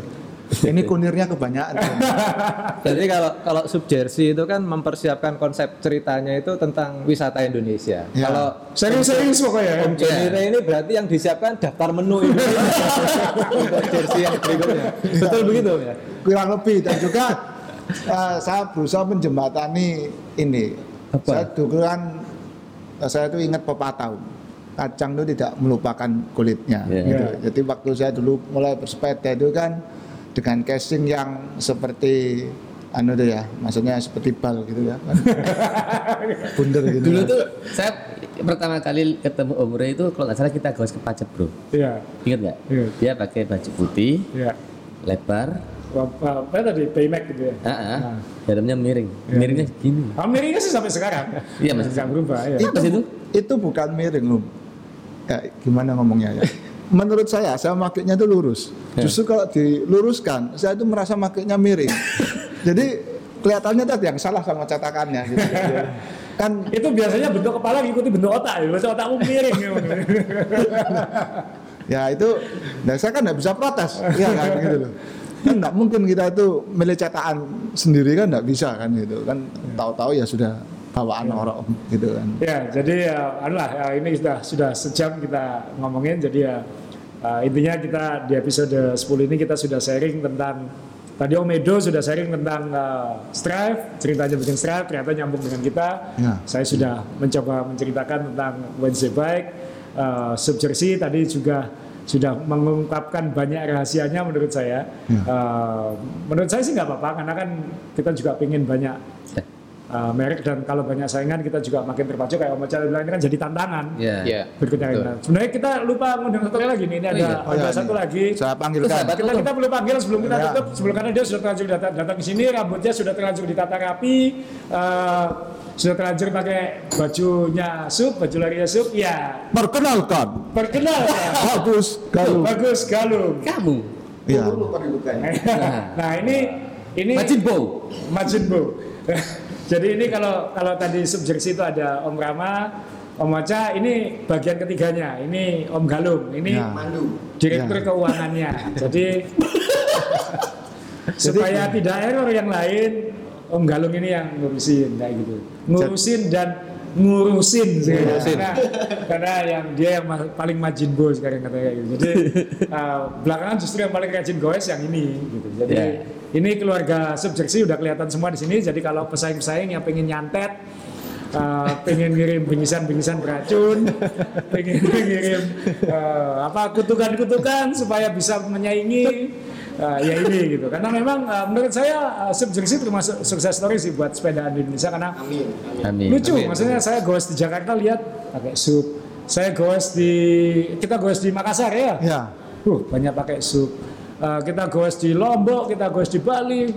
Ini kunirnya kebanyakan. *laughs* Jadi kalau kalau sub jersey itu kan mempersiapkan konsep ceritanya itu tentang wisata Indonesia. Ya. Kalau Serius-serius pokoknya. Om Johnny Iya. Ini berarti yang disiapkan daftar menu *laughs* untuk jersey yang berikutnya. Betul begitu ya? Kurang lebih dan juga eh, saya berusaha menjembatani ini. Saya dulu kan saya itu ingat pepatah kacang itu tidak melupakan kulitnya. Iya. gitu. Jadi waktu saya dulu mulai bersepeda itu kan dengan casing yang seperti anu tuh ya, maksudnya seperti bal gitu ya. kan. *laughs* Bundar gitu. Dulu tuh saya pertama kali ketemu Om itu kalau nggak salah kita gawas ke pajak bro. Iya, Ingat nggak? Iya. Dia pakai baju putih, iya. lebar, Apa, apa tadi payback gitu ya. ah, ah, Nah. helmnya miring. Miringnya gini. Ah, miringnya sih sampai sekarang. Iya, masih nggak berubah ya. itu? itu bukan miring loh. Ya, gimana ngomongnya ya? Menurut saya, saya makainya itu lurus. Justru kalau diluruskan, saya itu merasa makainya miring. *laughs* Jadi kelihatannya tadi yang salah sama cetakannya. Gitu. *laughs* kan Itu biasanya bentuk kepala ngikuti bentuk otak ya. Biasanya otakmu miring ya. *laughs* ya itu, nah saya kan nggak bisa protes, ya kan gitu loh. Kan nggak mungkin kita itu milih cetakan sendiri kan nggak bisa kan gitu kan. Tahu-tahu ya sudah bawaan orang gitu kan. Ya, jadi ya, anu lah, ya, ini sudah sudah sejam kita ngomongin. Jadi ya uh, intinya kita di episode 10 ini kita sudah sharing tentang tadi Om Edo sudah sharing tentang uh, Strive, ceritanya bikin Strive, ternyata nyambung dengan kita. Ya. Saya sudah mencoba menceritakan tentang Wednesday Bike, uh, Sub Jersey tadi juga sudah mengungkapkan banyak rahasianya menurut saya. Uh, menurut saya sih nggak apa-apa karena kan kita juga pengen banyak uh, merek dan kalau banyak saingan kita juga makin terpacu kayak Om Ocha bilang ini kan jadi tantangan. Ya. Iya. Berikutnya Betul. Nah, sebenarnya kita lupa ngundang satu lagi nih. Ini ada, iya. Oh, ada ya, satu ini. lagi. Saya panggilkan. Terus Kita kita perlu panggil sebelum kita Ya. tutup, sebelum karena dia sudah terlanjur datang, datang ke sini, rambutnya sudah terlanjur ditata rapi, eh, sudah terlanjur pakai bajunya sup, baju larinya sup, ya Perkenalkan, perkenal ya. *laughs* bagus kalau Bagus Galung. Kamu. ya. *laughs* nah ini ini Majin Bow. Jadi ini kalau kalau tadi sub jersey itu ada Om Rama, Om Ocha, ini bagian ketiganya. Ini Om Galung, ini Ya. direktur Ya. keuangannya. Jadi *laughs* supaya tidak error yang lain, Om Galung ini yang ngurusin kayak gitu. Ngurusin dan ngurusin sekarang. Karena, karena yang dia yang ma- paling majin bo sekarang katanya gitu. Jadi *laughs* uh, belakangan justru yang paling rajin goes yang ini gitu. Jadi Ya. ini keluarga subjeksi udah kelihatan semua di sini. Jadi kalau pesaing-pesaing yang pengen nyantet uh, pengen ngirim bingkisan-bingkisan beracun, *laughs* pengen ngirim uh, apa kutukan-kutukan supaya bisa menyaingi uh, ya ini gitu. Karena memang uh, menurut saya uh, subjeksi termasuk sukses story sih buat sepedaan di Indonesia karena Amin. lucu. Maksudnya saya goes di Jakarta lihat pakai sub. Saya goes di kita goes di Makassar ya. Ya. Uh, banyak pakai sub. Uh, kita goes di Lombok, kita goes di Bali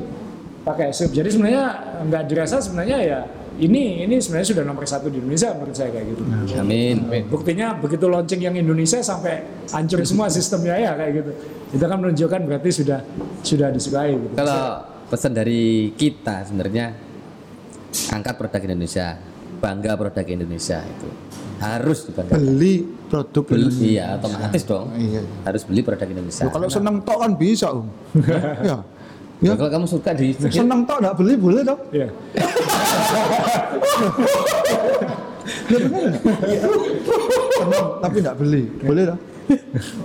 pakai sub. Jadi sebenarnya nggak dirasa sebenarnya ya ini ini sebenarnya sudah nomor satu di Indonesia menurut saya kayak gitu. Amin. Buktinya begitu launching yang Indonesia sampai hancur semua sistemnya ya kayak gitu. Itu kan menunjukkan berarti sudah sudah disukai. Gitu. Kalau pesan dari kita sebenarnya angkat produk Indonesia, bangga produk Indonesia itu harus dibanggakan. Beli produk Beli, Indonesia. iya otomatis dong. Iya. Harus beli produk Indonesia. Loh, kalau seneng tok kan bisa om. *laughs* Ya, Ya. kalau kamu suka di Seneng tok nggak beli boleh dong. Iya. Seneng tapi nggak beli boleh dong.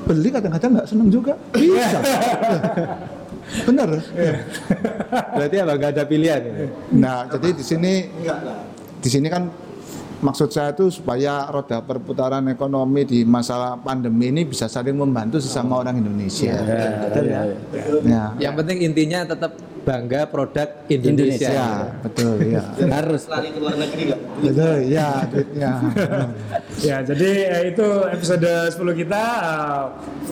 Beli kadang-kadang nggak seneng juga. Bisa. Ya. Bener. Berarti apa nggak ada pilihan ini? Nah, jadi di sini di sini kan maksud saya itu supaya roda perputaran ekonomi di masa pandemi ini bisa saling membantu sesama orang Indonesia. Betul ya. Ya. Yang penting intinya tetap bangga produk Indonesia. Ya, betul ya. harus Betul ya, duitnya. Ya, jadi eh, itu episode 10 kita. Eh,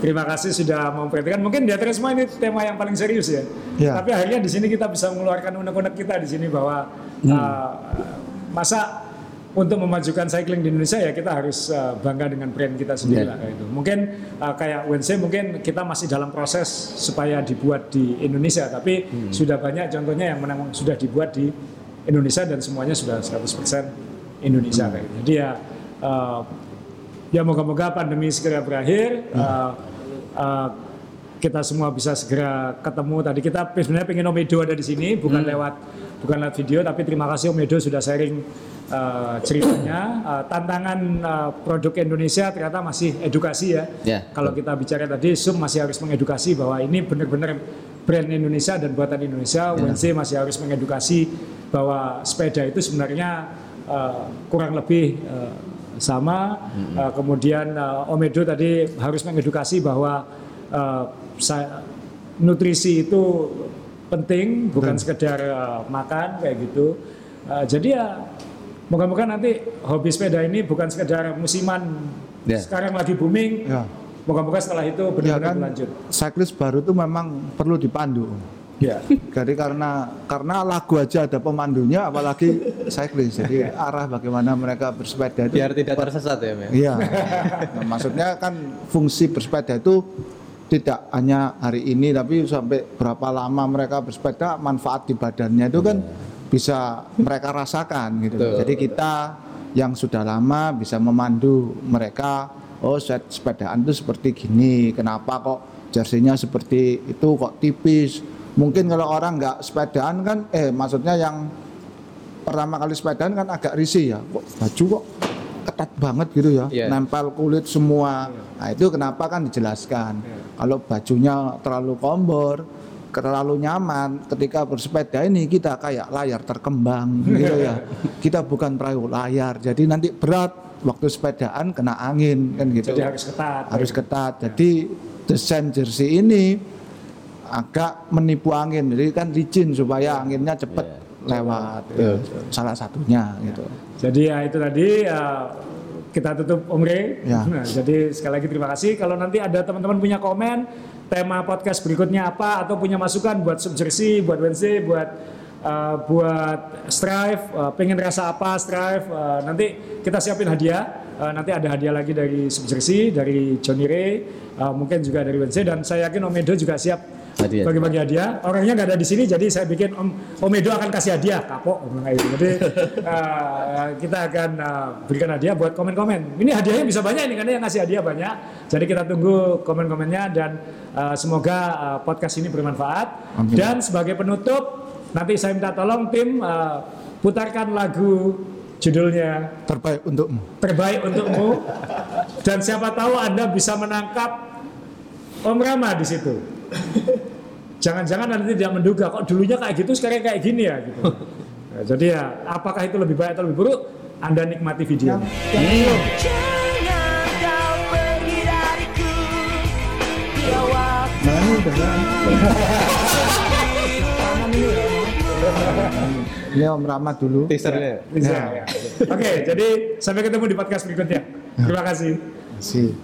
terima kasih sudah memperhatikan. Mungkin di atas semua ini tema yang paling serius ya. Ya. Tapi akhirnya di sini kita bisa mengeluarkan unek-unek kita di sini bahwa eh, masa untuk memajukan cycling di Indonesia ya kita harus eh, bangga dengan brand kita sendiri Ya. lah kayak itu. Mungkin eh, kayak Wednesday mungkin kita masih dalam proses supaya dibuat di Indonesia, tapi sudah banyak contohnya yang memang sudah dibuat di Indonesia dan semuanya sudah 100% Indonesia kayak gitu. Jadi ya eh, ya moga-moga pandemi segera berakhir. eh, eh, kita semua bisa segera ketemu. Tadi kita sebenarnya pengen Om Edo ada di sini, bukan lewat bukan lewat video, tapi terima kasih Om Edo sudah sharing eh, ceritanya. *clears throat* Eh, tantangan eh, produk Indonesia ternyata masih edukasi ya. Ya. Kalau kita bicara tadi, Sum masih harus mengedukasi bahwa ini benar-benar brand Indonesia dan buatan Indonesia. WNC masih harus mengedukasi bahwa sepeda itu sebenarnya eh, kurang lebih eh, sama. Eh, kemudian eh, Om Edo tadi harus mengedukasi bahwa eh, sa- nutrisi itu penting, bukan sekedar eh, makan kayak gitu. Eh, jadi ya moga-moga nanti hobi sepeda ini bukan sekedar musiman. Ya. Sekarang lagi booming. Ya. Moga-moga setelah itu Ya benar-benar kan, berlanjut. cyclist baru itu memang perlu dipandu. Ya. Jadi karena karena lagu aja ada pemandunya, apalagi cyclist. Jadi arah bagaimana mereka bersepeda itu. Biar tidak tersesat ya, Mel. Iya. Nah, maksudnya kan fungsi bersepeda itu tidak hanya hari ini, tapi sampai berapa lama mereka bersepeda, manfaat di badannya itu kan bisa mereka rasakan gitu. Betul, Jadi kita yang sudah lama bisa memandu mereka, oh set sepedaan itu seperti gini, kenapa kok jersinya seperti itu kok tipis. Mungkin kalau orang nggak sepedaan kan, eh maksudnya yang pertama kali sepedaan kan agak risih ya, kok baju kok ketat banget gitu ya, Iya. nempel kulit semua. Nah itu kenapa kan dijelaskan. Kalau bajunya terlalu kombor, terlalu nyaman ketika bersepeda ini kita kayak layar terkembang *laughs* gitu ya. Kita bukan perahu layar. Jadi nanti berat waktu sepedaan kena angin kan gitu. Jadi harus ketat. Harus ketat. Jadi desain jersey ini agak menipu angin. Jadi kan licin supaya anginnya cepat lewat. Salah satunya gitu. Jadi ya itu tadi uh, kita tutup Om Rey. Ya. Nah, jadi sekali lagi terima kasih. Kalau nanti ada teman-teman punya komen tema podcast berikutnya apa atau punya masukan buat Subjersey, buat Wednesday, buat uh, buat Strive, uh, pengen rasa apa Strive, uh, nanti kita siapin hadiah. Uh, nanti ada hadiah lagi dari Subjersey, dari Johnny Ray, uh, mungkin juga dari Wednesday dan saya yakin Om Edo juga siap. Bagi-bagi hadiah. Orangnya nggak ada di sini, jadi saya bikin Om Om Edo akan kasih hadiah, kapok kayak gitu. Jadi uh, *laughs* kita akan uh, berikan hadiah buat komen-komen. Ini hadiahnya bisa banyak ini karena yang ngasih hadiah banyak. Jadi kita tunggu komen-komennya dan uh, semoga uh, podcast ini bermanfaat. Amin. Dan sebagai penutup, nanti saya minta tolong tim uh, putarkan lagu judulnya Terbaik untukmu. terbaik untukmu *laughs* dan siapa tahu anda bisa menangkap Om Rama di situ. *laughs* Jangan-jangan nanti tidak menduga kok dulunya kayak gitu sekarang kayak gini ya gitu. Nah, jadi ya apakah itu lebih baik atau lebih buruk? Anda nikmati videonya. Waktu Nah ini udah. *laughs* Ini Om Rama dulu. Teasernya. Bisa, ya. Oke, jadi sampai ketemu di podcast berikutnya. Terima kasih. Sih.